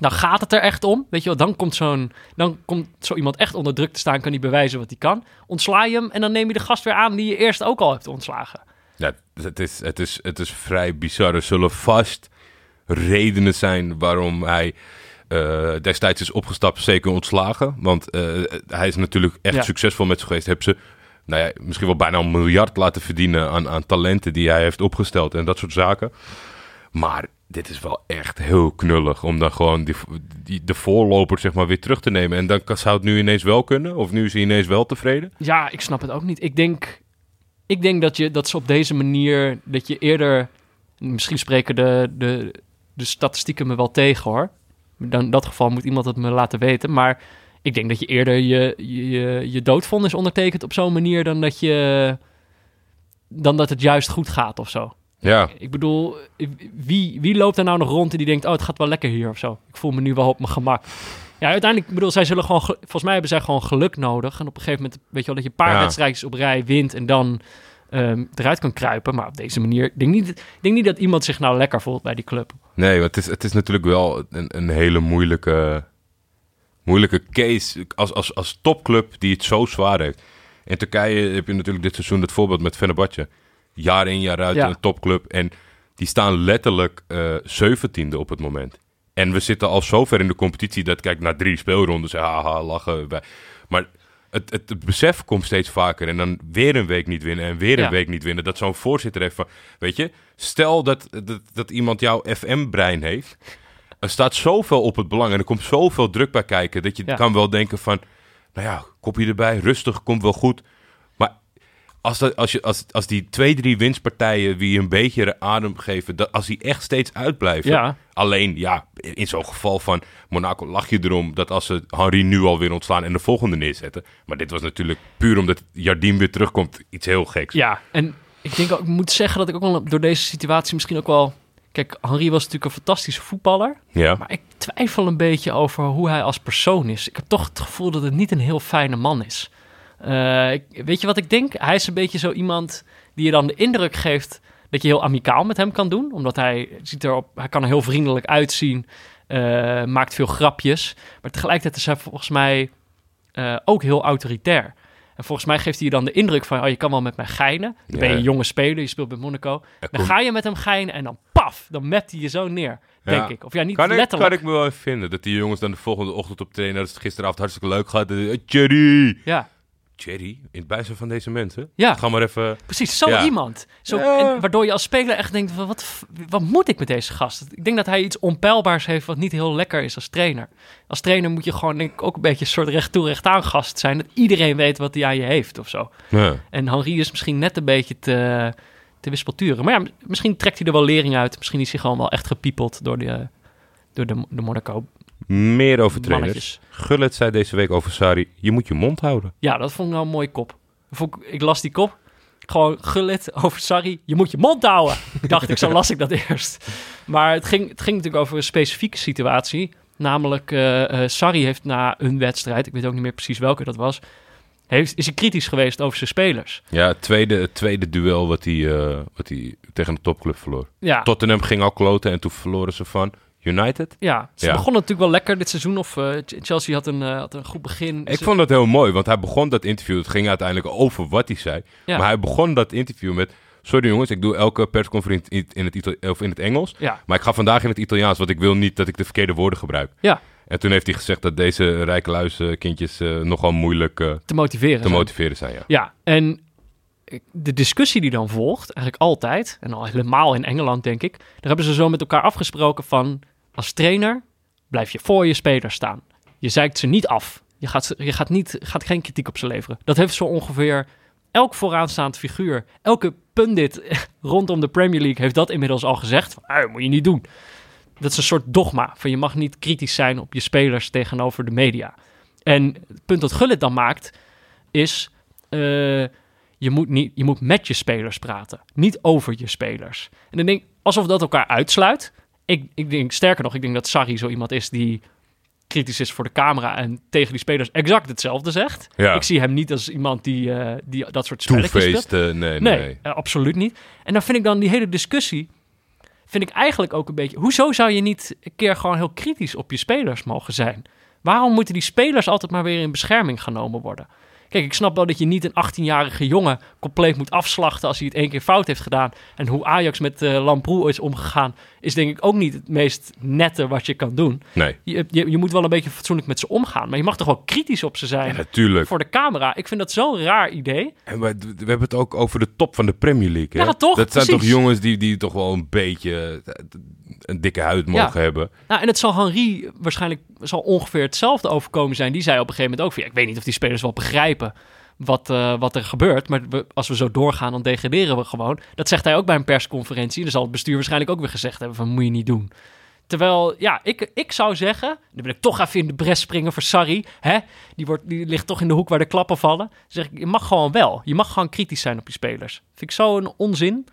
dan gaat het er echt om, weet je wel. Dan komt zo'n, dan komt zo iemand echt onder druk te staan, kan hij bewijzen wat hij kan. Ontsla je hem en dan neem je de gast weer aan die je eerst ook al hebt ontslagen. Ja, het is, het, is, het is vrij bizar. Er zullen vast redenen zijn waarom hij eh, destijds is opgestapt, zeker ontslagen. Want eh, hij is natuurlijk echt Ja. succesvol met ze geweest. Hebben ze nou ja, misschien wel bijna een miljard laten verdienen aan, aan talenten die hij heeft opgesteld en dat soort zaken. Maar dit is wel echt heel knullig om dan gewoon die, die, de voorloper zeg maar weer terug te nemen. En dan zou het nu ineens wel kunnen? Of nu is hij ineens wel tevreden? Ja, ik snap het ook niet. Ik denk, ik denk dat, je, dat ze op deze manier, dat je eerder, misschien spreken de, de, de statistieken me wel tegen hoor. Dan, in dat geval moet iemand het me laten weten. Maar ik denk dat je eerder je, je, je doodvonnis ondertekent op zo'n manier dan dat, je, dan dat het juist goed gaat of zo. Ja, Ik bedoel, wie, wie loopt er nou nog rond en die denkt, oh, het gaat wel lekker hier of zo. Ik voel me nu wel op mijn gemak. Ja, uiteindelijk, ik bedoel, zij zullen gewoon, ge- volgens mij hebben zij gewoon geluk nodig. En op een gegeven moment, weet je wel, dat je een paar Ja. wedstrijdjes op rij wint en dan ehm, eruit kan kruipen. Maar op deze manier, ik denk, niet, ik denk niet dat iemand zich nou lekker voelt bij die club. Nee, het is, het is natuurlijk wel een, een hele moeilijke, moeilijke case als, als, als topclub die het zo zwaar heeft. In Turkije heb je natuurlijk dit seizoen het voorbeeld met Fenerbahce. Jaar in jaar uit Ja. een topclub. En die staan letterlijk zeventiende op het moment. En we zitten al zover in de competitie dat, kijk, na drie speelrondes, haha, lachen. wij. Maar het, het, het besef komt steeds vaker. En dan weer een week niet winnen en weer een Ja. week niet winnen. Dat zo'n voorzitter heeft van, weet je, stel dat, dat, dat iemand jouw FM-brein heeft. Er staat zoveel op het belang en er komt zoveel druk bij kijken. Dat je Ja. kan wel denken van, nou ja, kopje erbij, rustig, komt wel goed. Als, dat, als, je, als, als die twee, drie winstpartijen wie je een beetje adem geven, dat, als die echt steeds uitblijven. Ja. Alleen, ja, in zo'n geval van Monaco lach je erom dat als ze Henri nu alweer ontslaan en de volgende neerzetten. Maar dit was natuurlijk puur omdat Jardim weer terugkomt, iets heel geks. Ja, en ik denk ook, ik moet zeggen dat ik ook wel door deze situatie misschien ook wel... Kijk, Henri was natuurlijk een fantastische voetballer. Ja. Maar ik twijfel een beetje over hoe hij als persoon is. Ik heb toch het gevoel dat het niet een heel fijne man is. Eh, ik- weet je wat ik denk? Hij is een beetje zo iemand die je dan de indruk geeft dat je heel amicaal met hem kan doen. Omdat hij ziet erop, hij kan er heel vriendelijk uitzien, eh, maakt veel grapjes. Maar tegelijkertijd is hij volgens mij eh, ook heel autoritair. En volgens mij geeft hij je dan de indruk van, oh, je kan wel met mij geinen. Dan ben je een jonge speler, je speelt bij Monaco. Dan ga je met hem geinen en dan paf, dan met hij je zo neer, denk Ja. ik. Of ja, niet Kan ik, letterlijk. kan ik me wel even vinden dat die jongens dan de volgende ochtend op trainen, dat het gisteravond hartstikke leuk gaat. Eh, Thierry! Ja, Thierry, in het bijzijn van deze mensen? Ja. Ga maar even... precies. Zo Ja. iemand. Zo, Ja. en waardoor je als speler echt denkt, van, wat, wat moet ik met deze gast? Ik denk dat hij iets onpeilbaars heeft wat niet heel lekker is als trainer. Als trainer moet je gewoon denk ik ook een beetje een soort recht toe recht aan gast zijn. Dat iedereen weet wat hij aan je heeft of zo. Ja. En Henri is misschien net een beetje te, te wispelturen. Maar ja, misschien trekt hij er wel lering uit. Misschien is hij gewoon wel echt gepiepeld door de, door de, de Monaco Meer over trainers. mannetjes. Gullit zei deze week over Sari, je moet je mond houden. Ja, dat vond ik nou een mooie kop. Vond ik, ik las die kop. Gewoon gullit over Sarri. Je moet je mond houden. Dacht ik, zo las ik dat eerst. Maar het ging, het ging natuurlijk over een specifieke situatie. Namelijk, eh eh, Sarri heeft na een wedstrijd, ik weet ook niet meer precies welke dat was, heeft, is hij kritisch geweest over zijn spelers. Ja, het tweede, het tweede duel wat hij, eh, wat hij tegen de topclub verloor. Ja, Tottenham ging al kloten en toen verloren ze van United. ja ze Ja. begonnen natuurlijk wel lekker dit seizoen. Of eh, Chelsea had een, eh, had een goed begin. Ik Ze- vond dat heel mooi, want hij begon dat interview. Het ging uiteindelijk over wat hij zei. Ja. Maar hij begon dat interview met... Sorry jongens, ik doe elke persconferentie in het, Itali- of in het Engels. Ja, Maar ik ga vandaag in het Italiaans, want ik wil niet dat ik de verkeerde woorden gebruik. ja, En toen heeft hij gezegd dat deze rijke luiskindjes eh, nogal moeilijk te motiveren. te zijn. motiveren zijn. Ja. Ja, en de discussie die dan volgt, eigenlijk altijd, en al helemaal in Engeland denk ik, daar hebben ze zo met elkaar afgesproken van, als trainer blijf je voor je spelers staan. Je zeikt ze niet af. Je gaat, je gaat, niet, gaat geen kritiek op ze leveren. Dat heeft zo ongeveer elk vooraanstaand figuur, elke pundit rondom de Premier League heeft dat inmiddels al gezegd. Van, "Ah, dat moet je niet doen. Dat is een soort dogma van je mag niet kritisch zijn op je spelers tegenover de media. En het punt dat Gullit dan maakt is, eh, je, moet niet, je moet met je spelers praten, niet over je spelers. En dan denk alsof dat elkaar uitsluit. Ik, ik denk, sterker nog, ik denk dat Sarri zo iemand is die kritisch is voor de camera en tegen die spelers exact hetzelfde zegt. Ja. Ik zie hem niet als iemand die, eh, die dat soort spelletjes speelt. Eh, nee, nee. Nee, eh, absoluut niet. En dan vind ik dan die hele discussie, vind ik eigenlijk ook een beetje... Hoezo zou je niet een keer gewoon heel kritisch op je spelers mogen zijn? Waarom moeten die spelers altijd maar weer in bescherming genomen worden? Kijk, ik snap wel dat je niet een 18-jarige jongen compleet moet afslachten als hij het één keer fout heeft gedaan. En hoe Ajax met eh Lamproe is omgegaan, is denk ik ook niet het meest nette wat je kan doen. Nee, Je, je, je moet wel een beetje fatsoenlijk met ze omgaan, maar je mag toch wel kritisch op ze zijn ja, natuurlijk. voor de camera. Ik vind dat zo'n raar idee. En we, we hebben het ook over de top van de Premier League. Hè? Ja, toch? Dat zijn toch jongens die, die toch wel een beetje eh, een dikke huid mogen hebben. Nou, en het zal Henri waarschijnlijk zal ongeveer hetzelfde overkomen zijn. Die zei op een gegeven moment ook van, ja, ik weet niet of die spelers wel begrijpen wat, eh, wat er gebeurt. Maar als we zo doorgaan, dan degraderen we gewoon. Dat zegt hij ook bij een persconferentie. Dan zal het bestuur waarschijnlijk ook weer gezegd hebben van, moet je niet doen. Terwijl, ja, ik, ik zou zeggen, dan wil ik toch even in de bres springen voor Sarri. Hè? Die, wordt, die ligt toch in de hoek waar de klappen vallen. Dan zeg ik, je mag gewoon wel. Je mag gewoon kritisch zijn op je spelers. Vind ik zo'n onzin.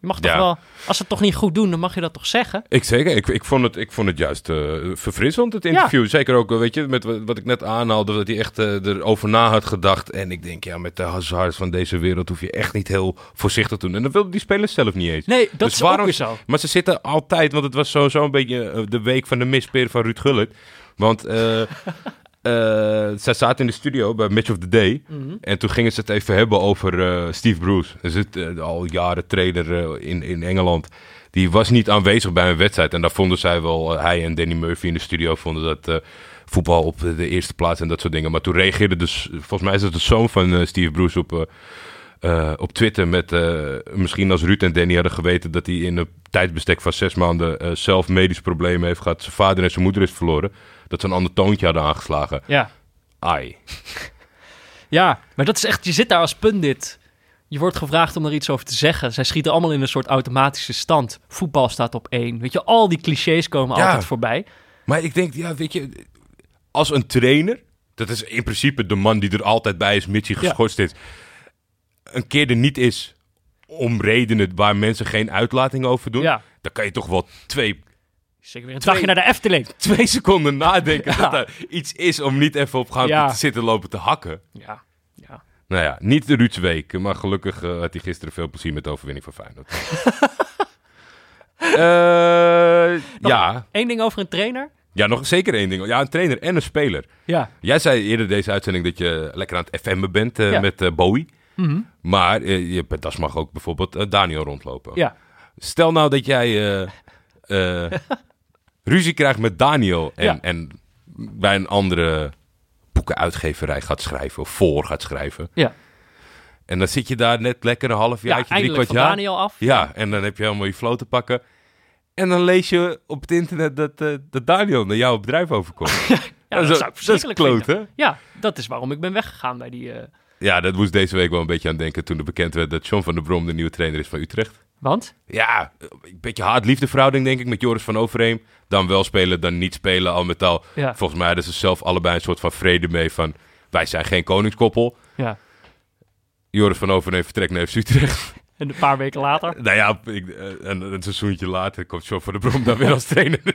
Je mag toch Ja. wel, als ze het toch niet goed doen, dan mag je dat toch zeggen. Ik zeker. Ik, ik, vond het, ik vond het juist eh, verfrissend, het interview. Zeker ook, eh, weet je, met wat, wat ik net aanhaalde, dat hij echt eh, erover na had gedacht. En ik denk, ja, met de hazards van deze wereld hoef je echt niet heel voorzichtig te doen. En dat wilden die spelers zelf niet eens. Nee, dat Dus is waarom- ook zo. Maar ze zitten altijd, want het was sowieso een beetje de week van de mispeer van Ruud Gullit. Want zij zaten in de studio bij Match of the Day. Mhm. En toen gingen ze het even hebben over eh, Steve Bruce. Er zit eh, al jaren trainer eh, in, in Engeland. Die was niet aanwezig bij een wedstrijd. En daar vonden zij wel, eh, hij en Danny Murphy in de studio vonden dat eh, voetbal op de eerste plaats en dat soort dingen. Maar toen reageerde dus, volgens mij is het de zoon van eh, Steve Bruce op, eh, eh, op Twitter met, eh, misschien als Ruud en Danny hadden geweten dat hij in een tijdsbestek van zes maanden eh, zelf medisch problemen heeft gehad. Zijn vader en zijn moeder is verloren. Dat ze een ander toontje hadden aangeslagen. Ja. Ai. Ja, maar dat is echt, je zit daar als pundit. Je wordt gevraagd om er iets over te zeggen. Zij schieten allemaal in een soort automatische stand. Voetbal staat op één. Weet je, al die clichés komen Ja. altijd voorbij. Maar ik denk, ja, weet je, als een trainer, dat is in principe de man die er altijd bij is, mits hij Ja. geschorst is, een keer er niet is om redenen waar mensen geen uitlating over doen, Ja. dan kan je toch wel twee, Zeker weer een dagje naar de Efteling. twee seconden nadenken Ja. dat er iets is om niet even op gaan Ja. te zitten lopen te hakken. Ja, ja. Nou ja, niet de Ruud's week, maar gelukkig eh, had hij gisteren veel plezier met de overwinning van Feyenoord. Eh, ja. Eén ding over een trainer. ja, nog zeker één ding. Ja, een trainer en een speler. Ja. Jij zei eerder deze uitzending dat je lekker aan het FM'en bent eh, Ja. met Bowie. Mhm. Maar je tas mag ook bijvoorbeeld Daniel rondlopen. Ja. Stel nou dat jij ruzie krijgt met Daniel en, Ja. en bij een andere boekenuitgeverij gaat schrijven of voor gaat schrijven. Ja. En dan zit je daar net lekker een half Ja, jaar, drie eindelijk kwart van jaar. Daniel af. Ja, en dan heb je helemaal je flow te pakken. En dan lees je op het internet dat, eh, dat Daniel naar jouw bedrijf overkomt. Ja, dat, zou ik dat is kloot, hè? Ja, dat is waarom ik ben weggegaan bij die... eh, Ja, dat moest deze week wel een beetje aan denken toen er bekend werd dat John van der Brom de nieuwe trainer is van Utrecht. Want? Ja, een beetje haat-liefde verhouding denk ik met Joris van Overheem. Dan wel spelen, dan niet spelen. Al met al, Ja. volgens mij hadden ze zelf allebei een soort van vrede mee van... wij zijn geen koningskoppel. Ja. Joris van Overheem vertrekt naar FC Utrecht. En een paar weken later. nou ja, ik, eh, en een seizoentje later komt John van der Brom dan weer als trainer.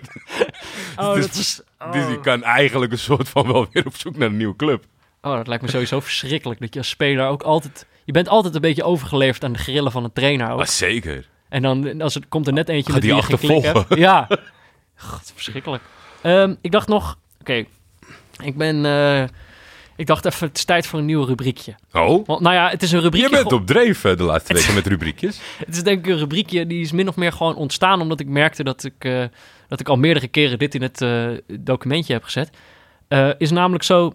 Oh, Dus- dat is... Oh. Dus die kan eigenlijk een soort van wel weer op zoek naar een nieuwe club. Oh, dat lijkt me sowieso verschrikkelijk. Dat je als speler ook altijd... Je bent altijd een beetje overgeleverd aan de grillen van een trainer ook. Maar zeker. En dan als er, komt er net eentje Gaat met die je achtervolgen? hebt. Ja. God, verschrikkelijk. Ehm, ik dacht nog... Oké, ik ben... eh, ik dacht even, het is tijd voor een nieuw rubriekje. Oh, Want, nou ja, het is een je rubriekje... bent op dreef eh, de laatste weken met rubriekjes. Het is denk ik een rubriekje die is min of meer gewoon ontstaan... omdat ik merkte dat ik, eh, dat ik al meerdere keren dit in het documentje heb gezet. Is namelijk zo...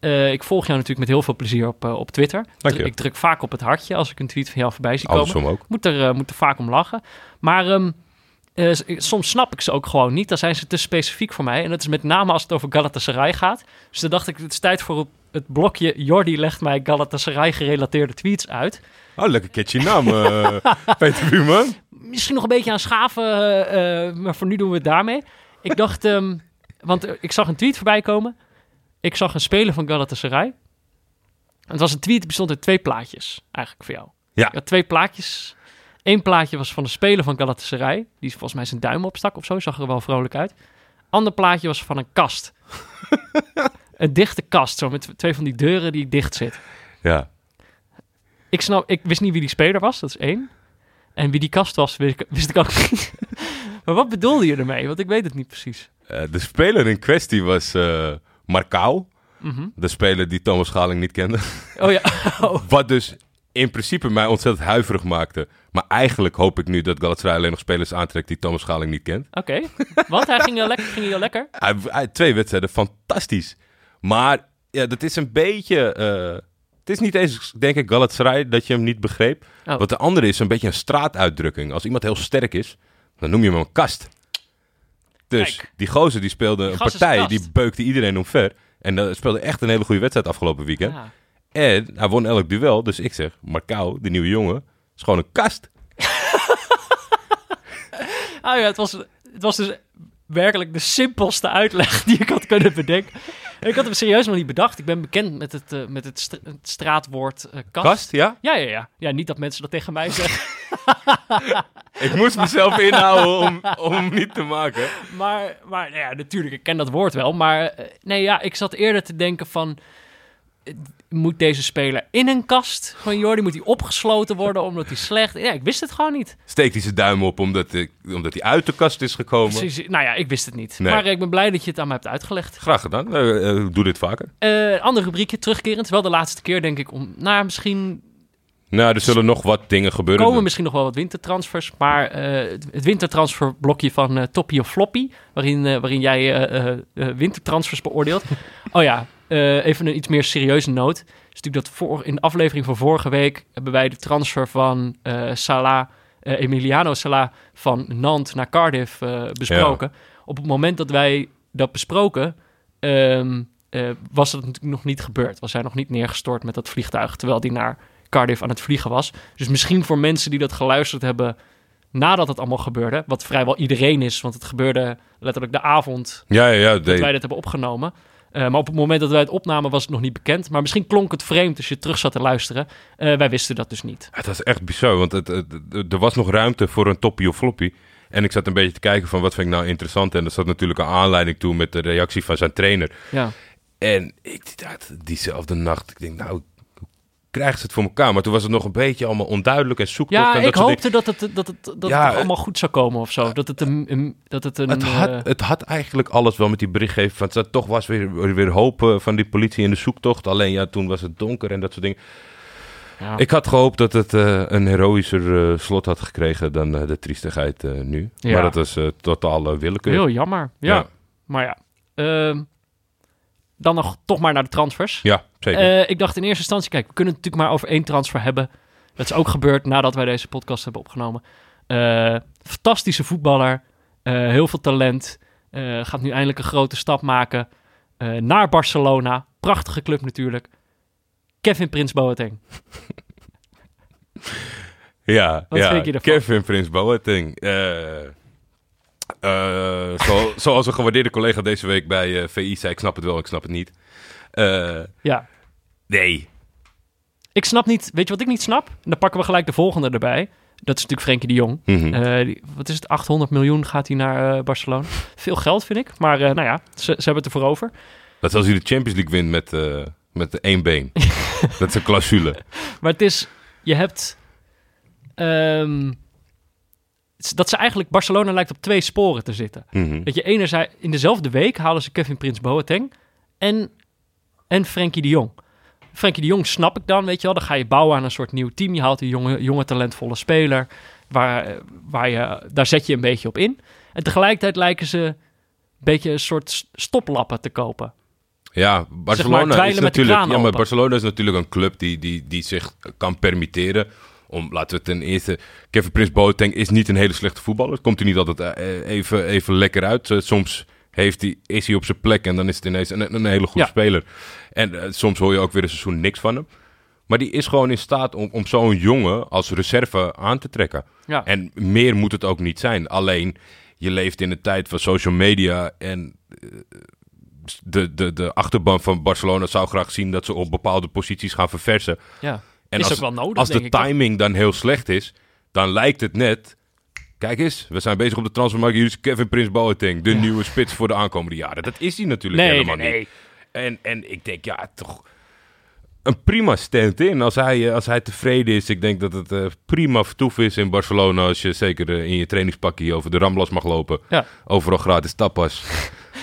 eh, ik volg jou natuurlijk met heel veel plezier op, eh, op Twitter. Dank je. Ik druk vaak op het hartje als ik een tweet van jou voorbij zie komen. Andersom ook. Moet er, moet er vaak om lachen. Maar ehm, eh, soms snap ik ze ook gewoon niet. Dan zijn ze te specifiek voor mij. En dat is met name als het over Galatasaray gaat. Dus dan dacht ik, het is tijd voor het blokje... Jordi legt mij Galatasaray-gerelateerde tweets uit. Oh, lekker catchy naam, Peter Buurman. Misschien nog een beetje aan schaven, maar voor nu doen we het daarmee. Ik dacht, ehm, want ik zag een tweet voorbij komen. Ik zag een speler van Galatasaray. Het was een tweet die bestond uit twee plaatjes, eigenlijk voor jou. Ja. Ik had twee plaatjes. Eén plaatje was van de speler van Galatasaray. Die volgens mij zijn duim opstak of zo. Zag er wel vrolijk uit. Ander plaatje was van een kast. een dichte kast, zo met twee van die deuren die dicht zit. Ja. Ik, snap, ik wist niet wie die speler was, dat is één. En wie die kast was, wist ik, wist ik ook niet. maar wat bedoelde je ermee? Want ik weet het niet precies. Eh, de speler in kwestie was eh Marcao. Mhm. De speler die Thomas Schaling niet kende. Oh ja. Oh. Wat dus in principe mij ontzettend huiverig maakte. Maar eigenlijk hoop ik nu dat Galatasaray alleen nog spelers aantrekt die Thomas Schaling niet kent. Oké. Want hij ging heel lekker. Ging heel lekker. Hij, hij- twee wedstrijden, fantastisch. Maar ja, dat is een beetje... eh, het is niet eens, denk ik, Galatasaray dat je hem niet begreep. Oh. Wat de andere is, een beetje een straatuitdrukking. Als iemand heel sterk is, dan noem je hem een kast. Dus Kijk. die gozer die speelde Die een gast is partij, die beukte iedereen omver. En dat speelde echt een hele goede wedstrijd afgelopen weekend. Ja. En hij won elk duel. Dus ik zeg, Marcao, de nieuwe jongen, is gewoon een kast. Ah ja, het was, het was dus werkelijk de simpelste uitleg die ik had kunnen bedenken. Ik had hem serieus nog niet bedacht. Ik ben bekend met het, eh, met het, stra- het straatwoord eh, kast. Kast, ja? Ja, ja, ja. Ja, niet dat mensen dat tegen mij zeggen. Ik moest mezelf inhouden om, om niet te maken. Maar, maar nou ja, natuurlijk, ik ken dat woord wel. Maar eh, nee, ja, ik zat eerder te denken van... eh, Moet deze speler in een kast van Jordi? Moet hij opgesloten worden omdat hij slecht... Ja, ik wist het gewoon niet. Steekt hij zijn duim op omdat, ik, omdat hij uit de kast is gekomen. Precies, nou ja, ik wist het niet. Nee. Maar eh, ik ben blij dat je het aan mij hebt uitgelegd. Graag gedaan. Eh, eh, doe dit vaker. Eh ander rubriekje, terugkerend. Wel de laatste keer, denk ik, om... Nou, misschien Nou, er zullen nog wat dingen gebeuren. komen misschien nog wel wat wintertransfers. Maar eh, het- wintertransferblokje van eh Toppy of Floppy... waarin, eh, waarin jij eh, eh, eh, wintertransfers beoordeelt. oh ja, eh, even een iets meer serieuze noot. is natuurlijk dat voor, in de aflevering van vorige week... hebben wij de transfer van eh Salah, eh, Emiliano Salah... van Nantes naar Cardiff besproken. Op het moment dat wij dat besproken... ehm, eh, was dat natuurlijk nog niet gebeurd. Was hij nog niet neergestort met dat vliegtuig... terwijl die naar Cardiff aan het vliegen was. Dus misschien voor mensen die dat geluisterd hebben nadat het allemaal gebeurde, wat vrijwel iedereen is, want het gebeurde letterlijk de avond Ja, ja, ja. dat wij dit hebben opgenomen. Eh, maar op het moment dat wij het opnamen was het nog niet bekend. Maar misschien klonk het vreemd als je terug zat te luisteren. Eh, wij wisten dat dus niet. Het was echt bizar, want het, het- het- er was nog ruimte voor een toppie of floppy. En ik zat een beetje te kijken van wat vind ik nou interessant. En er zat natuurlijk een aanleiding toe met de reactie van zijn trainer. Ja, En ik dacht diezelfde nacht, ik denk nou, hoe krijgen ze het voor elkaar? Maar toen was het nog een beetje allemaal onduidelijk en zoektocht. ja en dat ik dingen. hoopte dat het, dat het, dat Ja, het allemaal goed zou komen of zo. Dat het een... een- dat het een Het had, eh, het had eigenlijk alles wel met die berichtgeving. Van, het toch was weer, weer hoop eh, van die politie in de zoektocht. Alleen ja, toen was het donker en dat soort dingen. ja. Ik had gehoopt dat het eh, een heroïscher eh, slot had gekregen dan eh, de triestigheid eh, nu. Ja. Maar dat was eh totaal willekeur. Heel jammer. Ja, Ja. maar ja. Dan nog toch maar naar de transfers. Ja, zeker. Eh, ik dacht in eerste instantie, kijk, we kunnen het natuurlijk maar over één transfer hebben. Dat is ook gebeurd nadat wij deze podcast hebben opgenomen. Eh, fantastische voetballer, eh, heel veel talent. gaat nu eindelijk een grote stap maken naar Barcelona. Prachtige club natuurlijk. Kevin Prins Boateng. ja, wat ja. vind je ervan? Kevin Prins Boateng. eh eh, zo, zoals een gewaardeerde collega deze week bij eh, VI zei, ik snap het wel, ik snap het niet. Eh, Ja, nee. ik snap niet, weet je wat ik niet snap? En dan pakken we gelijk de volgende erbij. Dat is natuurlijk Frenkie de Jong. Mhm. Die- wat is het, 800 miljoen gaat hij naar Barcelona. Veel geld vind ik, maar nou ja, ze, ze hebben het ervoor over. Dat is als hij de Champions League wint met, met één been. dat is een clausule. Maar het is, je hebt, ehm, dat ze eigenlijk, Barcelona lijkt op twee sporen te zitten. Mhm. Dat je enerzijds, in dezelfde week halen ze Kevin Prins Boateng en, en Frenkie de Jong. Frenkie de Jong snap ik dan, weet je wel. Dan ga je bouwen aan een soort nieuw team. Je haalt een jonge, jonge talentvolle speler. Waar, waar je, daar zet je een beetje op in. En tegelijkertijd lijken ze een beetje een soort stoplappen te kopen. Ja, Barcelona is natuurlijk. Ja, maar. Barcelona is natuurlijk een club die, die, die zich kan permitteren. Om, laten we ten eerste. Kevin Prince Boateng is niet een hele slechte voetballer. Komt hij niet altijd eh, even, even lekker uit. Eh, soms heeft hij, is hij op zijn plek en dan is het ineens een, een hele goede Ja. speler. En eh, soms hoor je ook weer een seizoen niks van hem. Maar die is gewoon in staat om, om zo'n jongen als reserve aan te trekken. Ja. En meer moet het ook niet zijn. Alleen, je leeft in een tijd van social media en eh, de, de, de achterban van Barcelona zou graag zien dat ze op bepaalde posities gaan verversen. ja. En is als, ook wel nodig, als denk de ik, timing dan heel slecht is, dan lijkt het net... Kijk eens, we zijn bezig op de transfermarkt. Hier is Kevin Prince Boateng, de nieuwe spits voor de aankomende jaren. Dat is hij natuurlijk Nee, helemaal nee, nee. niet. En, en ik denk, ja, toch een prima stand-in. Als hij, eh, als hij tevreden is, ik denk dat het eh, prima vertoef is in Barcelona. Als je zeker eh, in je trainingspakje over de Ramblas mag lopen. Ja. Overal gratis tapas.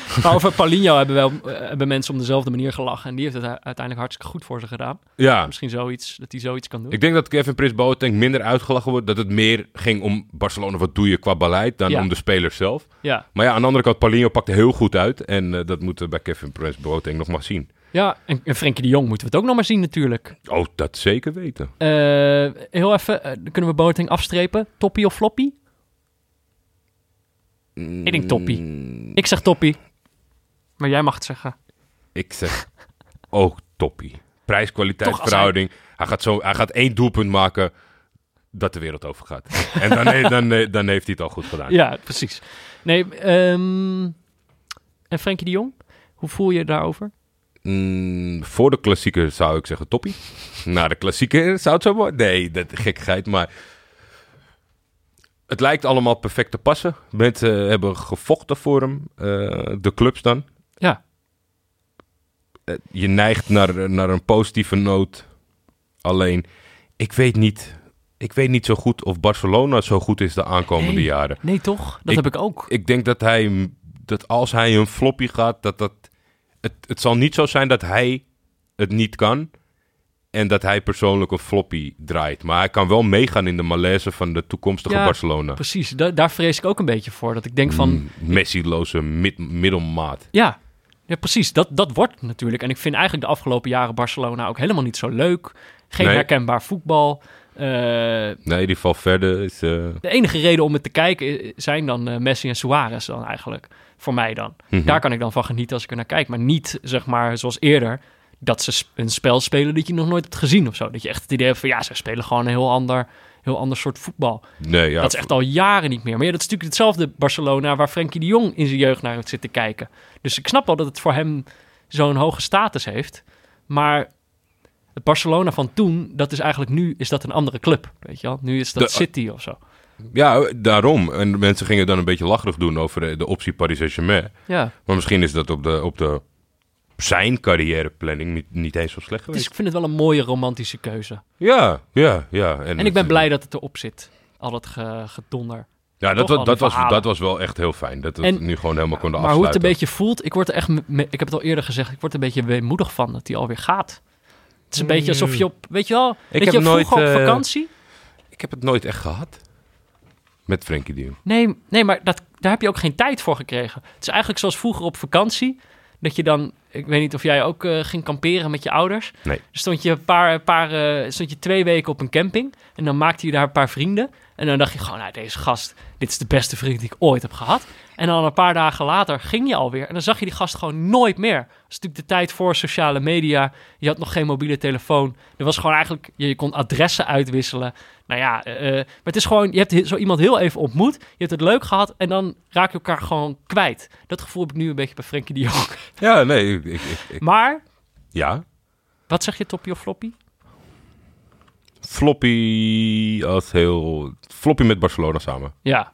Maar over Paulinho hebben, wel, eh, hebben mensen om dezelfde manier gelachen. En die heeft het uiteindelijk hartstikke goed voor ze gedaan. Ja, Misschien zoiets, dat hij zoiets kan doen. ik denk dat Kevin Prince Boateng minder uitgelachen wordt. Dat het meer ging om Barcelona, wat doe je qua beleid, dan Ja. om de spelers zelf. Ja, Maar ja, aan de andere kant, Paulinho pakte heel goed uit. En eh, dat moeten we bij Kevin Prince Boateng nog maar zien. ja. En, en Frenkie de Jong moeten we het ook nog maar zien natuurlijk. Oh, dat zeker weten. Eh, heel even, dan kunnen we Boateng afstrepen. Toppie of floppie? Ik denk toppie. Mm, Ik zeg toppie. Maar jij mag het zeggen. Ik zeg ook toppie. Prijs-kwaliteit Toch, als verhouding. Hij... gaat zo, hij gaat één doelpunt maken dat de wereld over gaat. en dan, he- dan, eh, dan heeft hij het al goed gedaan. Ja, precies. Nee, ehm, en Frenkie de Jong? Hoe voel je je daarover? Mm, voor de klassieker zou ik zeggen toppie. Na de klassieker zou het zo worden. Nee, dat gekkigheid. Maar het lijkt allemaal perfect te passen. Mensen hebben gevochten voor hem. eh, de clubs dan. Ja, Eh, je neigt naar, naar een positieve noot. Alleen, ik weet niet... Ik weet niet zo goed of Barcelona zo goed is de aankomende Nee. jaren. nee toch? Dat Ik- heb ik ook. Ik denk dat hij... Dat als hij een floppy gaat, dat dat... Het, het zal niet zo zijn dat hij het niet kan... En dat hij persoonlijk een floppy draait. Maar hij kan wel meegaan in de malaise van de toekomstige Ja, Barcelona. Precies, da- daar vrees ik ook een beetje voor. Dat ik denk van, Mm, Messi-loze mid- middelmaat. ja, ja precies, dat, dat wordt natuurlijk. En ik vind eigenlijk de afgelopen jaren Barcelona ook helemaal niet zo leuk. Geen Nee. herkenbaar voetbal. Eh, Nee, die Valverde is... eh, de enige reden om het te kijken i- zijn dan eh, Messi en Suarez dan eigenlijk. Voor mij dan. mhm. Daar kan ik dan van genieten als ik er naar kijk. Maar niet, zeg maar, zoals eerder... dat ze een spel spelen dat je nog nooit hebt gezien of zo. Dat je echt het idee hebt van... ja, ze spelen gewoon een heel ander, heel ander soort voetbal. Nee, ja, dat is echt al jaren niet meer. Maar ja, dat is natuurlijk hetzelfde Barcelona... waar Frenkie de Jong in zijn jeugd naar heeft zitten kijken. Dus ik snap wel dat het voor hem zo'n hoge status heeft. Maar het Barcelona van toen... dat is eigenlijk nu is dat een andere club. Weet je wel? Nu is dat De- City of zo. Ja, daarom. En mensen gingen dan een beetje lacherig doen over de, de optie Paris Saint-Germain. Ja. Maar misschien is dat op de, op de zijn carrièreplanning niet, niet eens zo slecht Dus geweest. ik vind het wel een mooie romantische keuze. Ja, ja, ja. En ik ben blij dat het erop zit. Al het ge- gedonder. Ja, dat, was, dat, was, dat was wel echt heel fijn. Dat we En- het nu gewoon helemaal konden Maar hoe het een afsluiten. beetje voelt, ik word er echt, ik heb het al eerder gezegd, ik word er een beetje weemoedig van dat hij alweer gaat. Het is een beetje alsof je op, weet je wel, weet heb je, nooit, vroeger op eh, vakantie? Ik heb het nooit echt gehad. Met Frenkie de Jong. Nee, nee, maar dat, daar heb je ook geen tijd voor gekregen. Het is eigenlijk zoals vroeger op vakantie, dat je dan, ik weet niet of jij ook eh, ging kamperen met je ouders. Nee. Stond je, een paar, een paar, eh, stond je twee weken op een camping en dan maakte je daar een paar vrienden. En dan dacht je gewoon, nou, deze gast, dit is de beste vriend die ik ooit heb gehad. En dan een paar dagen later ging je alweer en dan zag je die gast gewoon nooit meer. Dat is natuurlijk de tijd voor sociale media. Je had nog geen mobiele telefoon. Er was gewoon eigenlijk, je kon adressen uitwisselen. Nou ja, eh, maar het is gewoon, je hebt he- zo iemand heel even ontmoet. Je hebt het leuk gehad en dan raak je elkaar gewoon kwijt. Dat gevoel heb ik nu een beetje bij Frenkie de Jong. Ja, nee. Ik- ik- Maar, ja. wat zeg je, toppie of floppy? Floppy als heel... Floppy met Barcelona samen. Ja,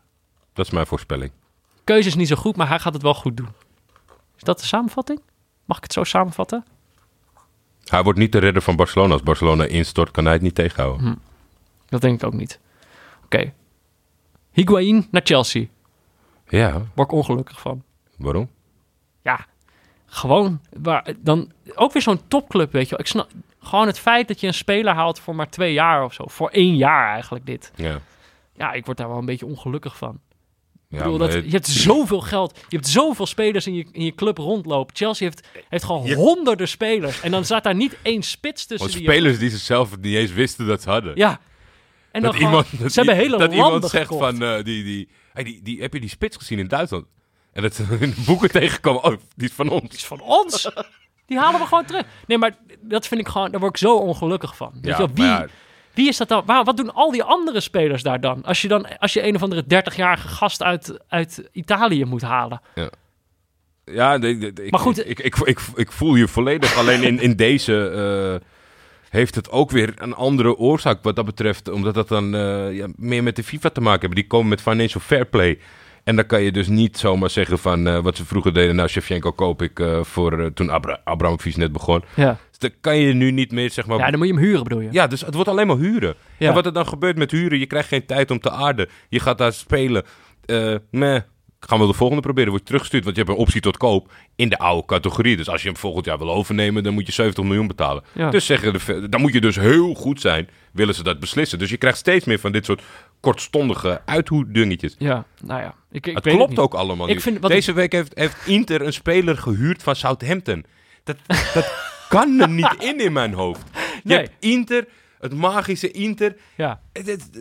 Dat is mijn voorspelling. Keuze is niet zo goed, maar hij gaat het wel goed doen. Is dat de samenvatting? Mag ik het zo samenvatten? Hij wordt niet de redder van Barcelona. Als Barcelona instort, kan hij het niet tegenhouden. Hm. Dat denk ik ook niet. Oké. Higuain naar Chelsea. Ja, Word ik ongelukkig van. waarom? Ja, gewoon. Waar, dan ook weer zo'n topclub, weet je wel. Ik snap gewoon het feit dat je een speler haalt voor maar twee jaar of zo. Voor één jaar eigenlijk dit. Ja. Ja, ik word daar wel een beetje ongelukkig van. Ik bedoel, dat, je hebt zoveel geld. Je hebt zoveel spelers in je, in je club rondlopen. Chelsea heeft, heeft gewoon Je- honderden spelers. En dan staat daar niet één spits tussen. Want die je- spelers die ze zelf niet eens wisten dat ze hadden. Ja. En dan dat gewoon- iemand, dat ze hebben hele dat landen iemand zegt gekocht. van, eh, die, die, hey, die, die, heb je die spits gezien in Duitsland? En dat ze in de boeken tegenkomen, oh, die is van Die ons. is van ons. Die halen we gewoon terug. Nee, maar dat vind ik gewoon, daar word ik zo ongelukkig van. Weet Ja, je wel, wie, maar ja, wie is dat dan? Waar, wat doen al die andere spelers daar dan? Als je dan, als je een of andere 30-jarige gast uit, uit Italië moet halen. Ja, nee, nee, ik, Maar goed, ik, ik, ik, ik voel je volledig. Alleen in, in deze eh, heeft het ook weer een andere oorzaak wat dat betreft. Omdat dat dan eh, ja, meer met de FIFA te maken hebben. Die komen met financial fair play. En dan kan je dus niet zomaar zeggen van eh, wat ze vroeger deden. Nou, Shevchenko koop ik voor toen Abra Abramovic net begon. Ja. Dan kan je nu niet meer zeg maar... ja, dan moet je hem huren bedoel je? Ja, dus het wordt alleen maar huren. Ja. En wat er dan gebeurt met huren, je krijgt geen tijd om te aarden. Je gaat daar spelen. Eh meh, gaan we de volgende proberen. Word je teruggestuurd, want je hebt een optie tot koop in de oude categorie. Dus als je hem volgend jaar wil overnemen, dan moet je 70 miljoen betalen. Ja. Dus zeggen de, dan moet je dus heel goed zijn, willen ze dat beslissen. Dus je krijgt steeds meer van dit soort kortstondige uithoedingetjes. Ja, nou ja. Ik, ik Het weet klopt niet. ook allemaal Ik niet. vind- Deze week heeft, heeft Inter een speler gehuurd van Southampton. Dat, dat kan er niet in in mijn hoofd. Je Nee. hebt Inter, het magische Inter, Ja.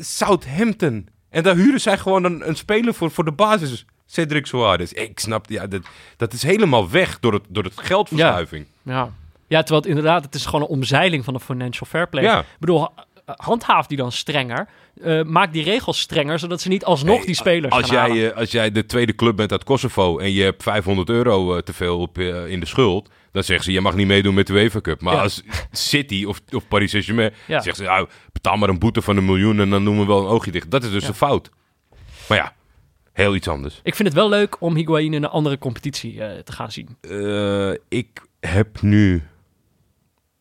Southampton. En daar huren zij gewoon een, een speler voor, voor de basis. Cedric Soares. Ik snap, ja, dat, dat is helemaal weg door het, door het geldverschuiving. Ja. ja, terwijl het inderdaad, het is gewoon een omzeiling van de financial fair play. Ja. Ik bedoel, ha- handhaaf die dan strenger. Eh, maak die regels strenger, zodat ze niet alsnog Hey, die spelers als jij, eh, als jij de tweede club bent uit Kosovo en je hebt 500 euro eh, te veel op, in de schuld, dan zeggen ze je mag niet meedoen met de UEFA Cup. Maar Ja. als City of, of Paris Saint-Germain Ja. zeggen ze nou, betaal maar een boete van een miljoen en dan doen we wel een oogje dicht. Dat is dus Ja. een fout. Maar ja, heel iets anders. Ik vind het wel leuk om Higuain in een andere competitie eh, te gaan zien. Eh, ik heb nu.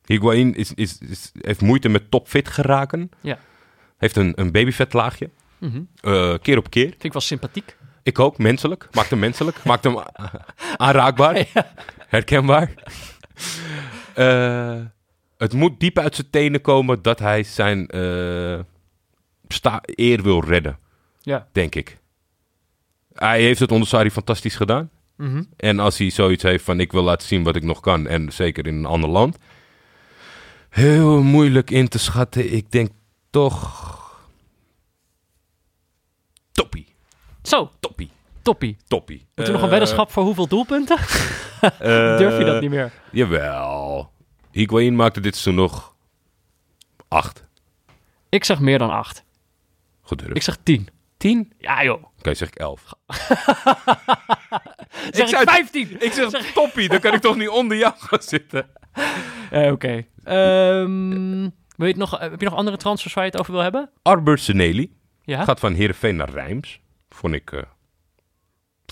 Higuain is, is, is, heeft moeite met topfit geraken. Ja. Heeft een, een babyvetlaagje. Mhm. Eh, keer op keer. Vind ik wel sympathiek. Ik ook, menselijk. Maakt hem menselijk. Maakt hem aanraakbaar. Herkenbaar. Eh, het moet diep uit zijn tenen komen dat hij zijn sta eer wil redden, Ja. denk ik. Hij heeft het onder Sarri fantastisch gedaan. Mhm. En als hij zoiets heeft van ik wil laten zien wat ik nog kan, en zeker in een ander land, heel moeilijk in te schatten. Ik denk toch. Toppie, Zo, toppie, toppie. toppie. Moet er nog een weddenschap voor hoeveel doelpunten? Durf je dat niet meer? Jawel. Higuain maakte dit seizoen nog acht. Ik zeg meer dan acht. Gedurfd. Ik zeg tien. tien? Ja joh. Oké, zeg ik elf. Zeg ik, zei- vijftien. Ik zeg toppie, dan kan ik toch niet onder jou gaan zitten. Eh, Oké. Ehm, wil je het nog, eh, heb je nog andere transfers waar je het over wil hebben? Arbor Seneli Ja? gaat van Heerenveen naar Rijms. Vond ik, eh,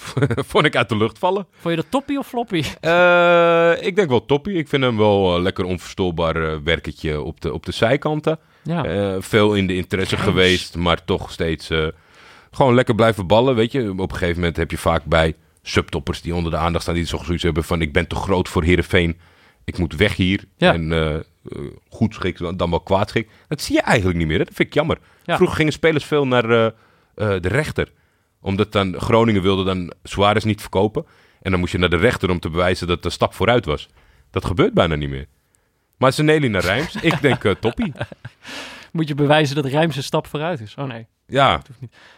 vond ik uit de lucht vallen. Vond je dat toppie of floppy? Eh, ik denk wel toppie. Ik vind hem wel een lekker onverstoorbaar eh, werkertje op de, op de zijkanten. Ja. Eh, veel in de interesse geweest, maar toch steeds eh, gewoon lekker blijven ballen. Weet je, op een gegeven moment heb je vaak bij subtoppers die onder de aandacht staan, die zo zoiets hebben van ik ben te groot voor Heerenveen. Ik moet weg hier. Ja. En eh, eh, goed schik, dan wel kwaad schik. Dat zie je eigenlijk niet meer. Hè? Dat vind ik jammer. Ja. Vroeger gingen spelers veel naar eh, eh, de rechter. Omdat dan Groningen wilde dan Suarez niet verkopen. En dan moest je naar de rechter om te bewijzen dat het een stap vooruit was. Dat gebeurt bijna niet meer. Maar Seneli naar Rijms, ik denk eh, toppie. Moet je bewijzen dat Rijms een stap vooruit is? Oh nee. Ja,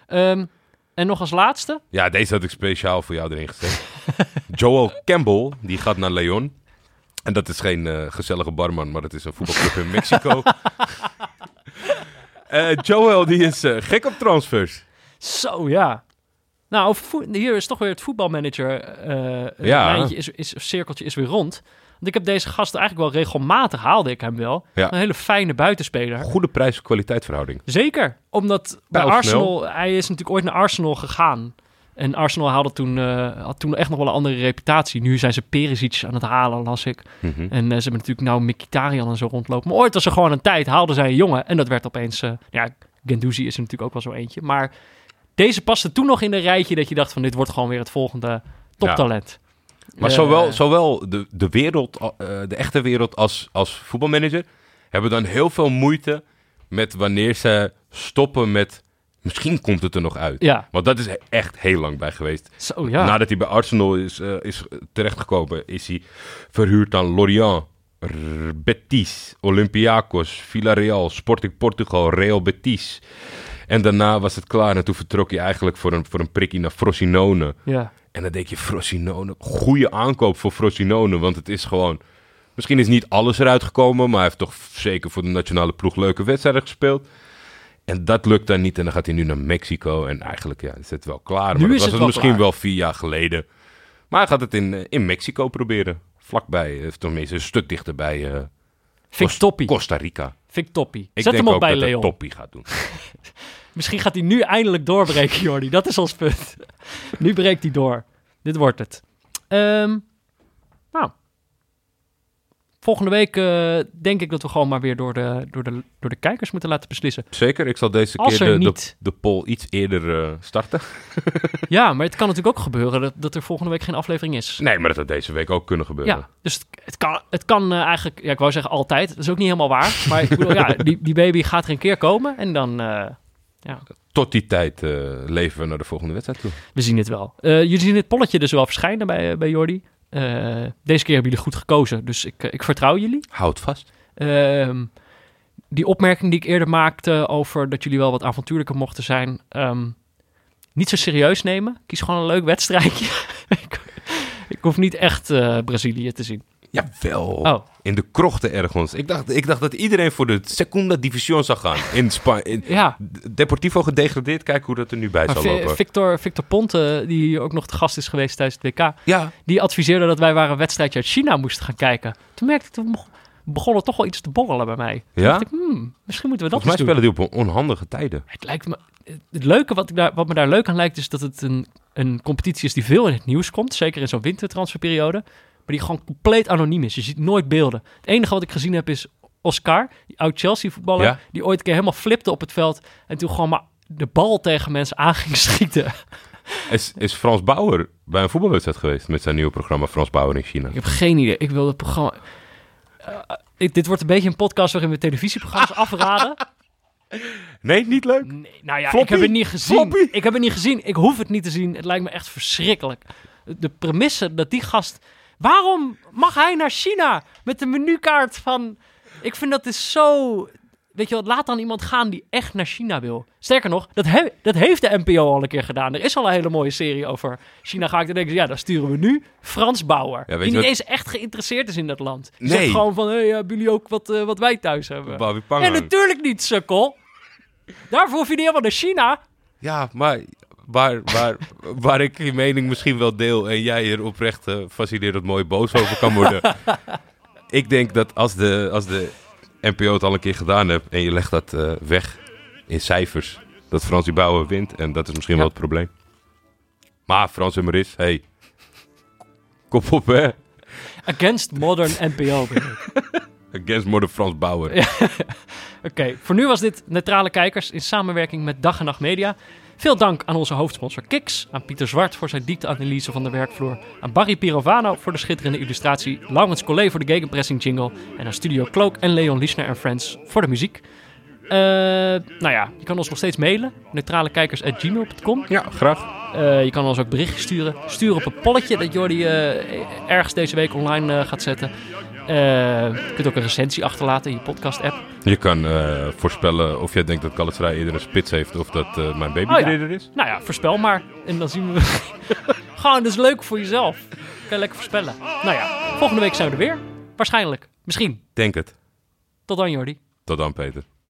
Ehm, en nog als laatste? Ja, deze had ik speciaal voor jou erin gezet. Joel Campbell, die gaat naar Leon. En dat is geen eh, gezellige barman, maar dat is een voetbalclub in Mexico. Eh, Joel, die is gek op transfers. Zo, ja. Nou, over hier is toch weer het voetbalmanager. eh Ja. is, is, cirkeltje is weer rond. Want ik heb deze gast eigenlijk wel regelmatig, haalde ik hem wel. Ja. Een hele fijne buitenspeler. Goede prijs-kwaliteit verhouding. Zeker, omdat bij. Arsenal, hij is natuurlijk ooit naar Arsenal gegaan. En Arsenal haalde toen, eh, had toen echt nog wel een andere reputatie. Nu zijn ze Perisic aan het halen, las ik. Mhm. En eh, ze hebben natuurlijk nou Mkhitaryan en zo rondlopen. Maar ooit was er gewoon een tijd, haalden zij een jongen. En dat werd opeens, ja, Gendouzi is er natuurlijk ook wel zo eentje. Maar deze paste toen nog in een rijtje dat je dacht van dit wordt gewoon weer het volgende toptalent. Maar Eh, zowel, zowel de, de wereld, eh, de echte wereld als, als voetbalmanager hebben dan heel veel moeite met wanneer ze stoppen met Misschien komt het er nog uit. Ja, Want dat is echt heel lang bij geweest. zo ja. Nadat hij bij Arsenal is, eh, is terechtgekomen, is hij verhuurd aan Lorient, Betis, Olympiakos, Villarreal, Sporting Portugal, Real Betis. En daarna was het klaar en toen vertrok hij eigenlijk voor een, voor een prikkie naar Frosinone. ja. En dan denk je, Frosinone, goede aankoop voor Frosinone, want het is gewoon... Misschien is niet alles eruit gekomen, maar hij heeft toch zeker voor de nationale ploeg leuke wedstrijden gespeeld. En dat lukt dan niet en dan gaat hij nu naar Mexico. En eigenlijk ja, is het wel klaar. Nu maar dat was het misschien klaar. wel vier jaar geleden. Maar hij gaat het in, eh, in Mexico proberen. Vlakbij, of tenminste een stuk dichterbij eh toppie. Costa Rica. Vind ik toppie. Ik Zet denk hem op ook bij dat hij Leon. toppie gaat doen. Misschien gaat hij nu eindelijk doorbreken, Jordi. Dat is ons punt. nu breekt hij door. Dit wordt het. Ehm, nou. Volgende week eh, denk ik dat we gewoon maar weer door de, door, de, door de kijkers moeten laten beslissen. Zeker, ik zal deze Als keer er de, de, niet- de poll iets eerder eh, starten. Ja, maar het kan natuurlijk ook gebeuren dat, dat er volgende week geen aflevering is. Nee, maar dat had deze week ook kunnen gebeuren. Ja, dus het, het kan, het kan eh, eigenlijk, ja, ik wou zeggen altijd, dat is ook niet helemaal waar. Maar ik bedoel, ja, die, die baby gaat er een keer komen en dan, ja, Tot die tijd eh, leven we naar de volgende wedstrijd toe. we zien het wel. Eh, jullie zien dit polletje dus wel verschijnen bij, bij Jordi. Eh, deze keer hebben jullie goed gekozen, dus ik, eh, ik vertrouw jullie. Houd vast. Ehm, die opmerking die ik eerder maakte over dat jullie wel wat avontuurlijker mochten zijn, ehm, niet zo serieus nemen. Kies gewoon een leuk wedstrijdje. ik, ik hoef niet echt eh, Brazilië te zien. Jawel. Oh, In de krochten ergens. Ik dacht, ik dacht dat iedereen voor de Segunda Division zou gaan. In ja. Deportivo gedegradeerd. Kijk hoe dat er nu bij Maar zal lopen. Victor, Victor Ponte, die hier ook nog te gast is geweest tijdens het WK, Ja, die adviseerde dat wij waar een wedstrijdje uit China moesten gaan kijken. Toen merkte ik, toen begon- het toch wel iets te borrelen bij mij. Toen Ja? dacht ik, hmm, misschien moeten we dat volgens mij doen. spelen die op onhandige tijden. Het, lijkt me, het leuke wat, ik daar, wat me daar leuk aan lijkt, is dat het een, een competitie is die veel in het nieuws komt. Zeker in zo'n wintertransferperiode. Die gewoon compleet anoniem is. Je ziet nooit beelden. Het enige wat ik gezien heb is Oscar, die oud Chelsea-voetballer. Ja. Die ooit een keer helemaal flipte op het veld. En toen gewoon maar de bal tegen mensen aan ging schieten. Is, is Frans Bauer bij een voetbalwedstrijd geweest met zijn nieuwe programma Frans Bauer in China? Ik heb geen idee. Ik wil het programma... Eh, ik- dit wordt een beetje een podcast waarin we televisieprogramma's afraden. Nee, niet leuk. Nee, nou ja, ik heb het niet gezien. Floppy? Ik heb het niet gezien. Ik hoef het niet te zien. Het lijkt me echt verschrikkelijk. De premisse dat die gast... Waarom mag hij naar China met de menukaart van... Ik vind dat is zo... Weet je wat, laat dan iemand gaan die echt naar China wil. Sterker nog, dat, he- dat heeft de NPO al een keer gedaan. Er is al een hele mooie serie over China. Ga ik dan denken, ja, dan sturen we nu Frans Bauer. Ja, die niet wat- eens echt geïnteresseerd is in dat land. Die Nee. zegt gewoon van, hey, hebben jullie ook wat, eh, wat wij thuis hebben? En natuurlijk niet, sukkel. Daarvoor hoef je niet helemaal naar China. Ja, maar waar, waar, waar ik je mening misschien wel deel en jij er oprecht eh, fascinerend mooi boos over kan worden. ik denk dat als de, als de NPO het al een keer gedaan heeft en je legt dat eh, weg in cijfers, dat Frans die Bauer wint. En dat is misschien Ja. wel het probleem. Maar Frans en Maris, hey, kom op hè. Against modern NPO. ben ik. Against Modern Frans Bauer. Oké, voor nu was dit Neutrale Kijkers in samenwerking met Dag en Nacht Media. Veel dank aan onze hoofdsponsor Kiks, aan Pieter Zwart voor zijn diepteanalyse van de werkvloer, aan Barry Pirovano voor de schitterende illustratie, Laurens Collet voor de gegenpressing jingle en aan Studio Cloak en Leon Lischner en Friends voor de muziek. Eh, nou ja, je kan ons nog steeds mailen, neutralekijkers.gmail.com. Ja, graag. Eh, je kan ons ook berichtjes sturen. Stuur op een polletje dat Jordi eh, ergens deze week online gaat zetten. Eh, je kunt ook een recensie achterlaten in je podcast-app. Je kan eh, voorspellen of jij denkt dat Galatasaray eerder een spits heeft of dat eh, mijn baby Oh ja. er is. Nou ja, voorspel maar. En dan zien we... Gewoon, dat is leuk voor jezelf. Kan je lekker voorspellen. Nou ja, volgende week zijn we er weer. Waarschijnlijk. Misschien. Denk het. Tot dan, Jordi. Tot dan, Peter.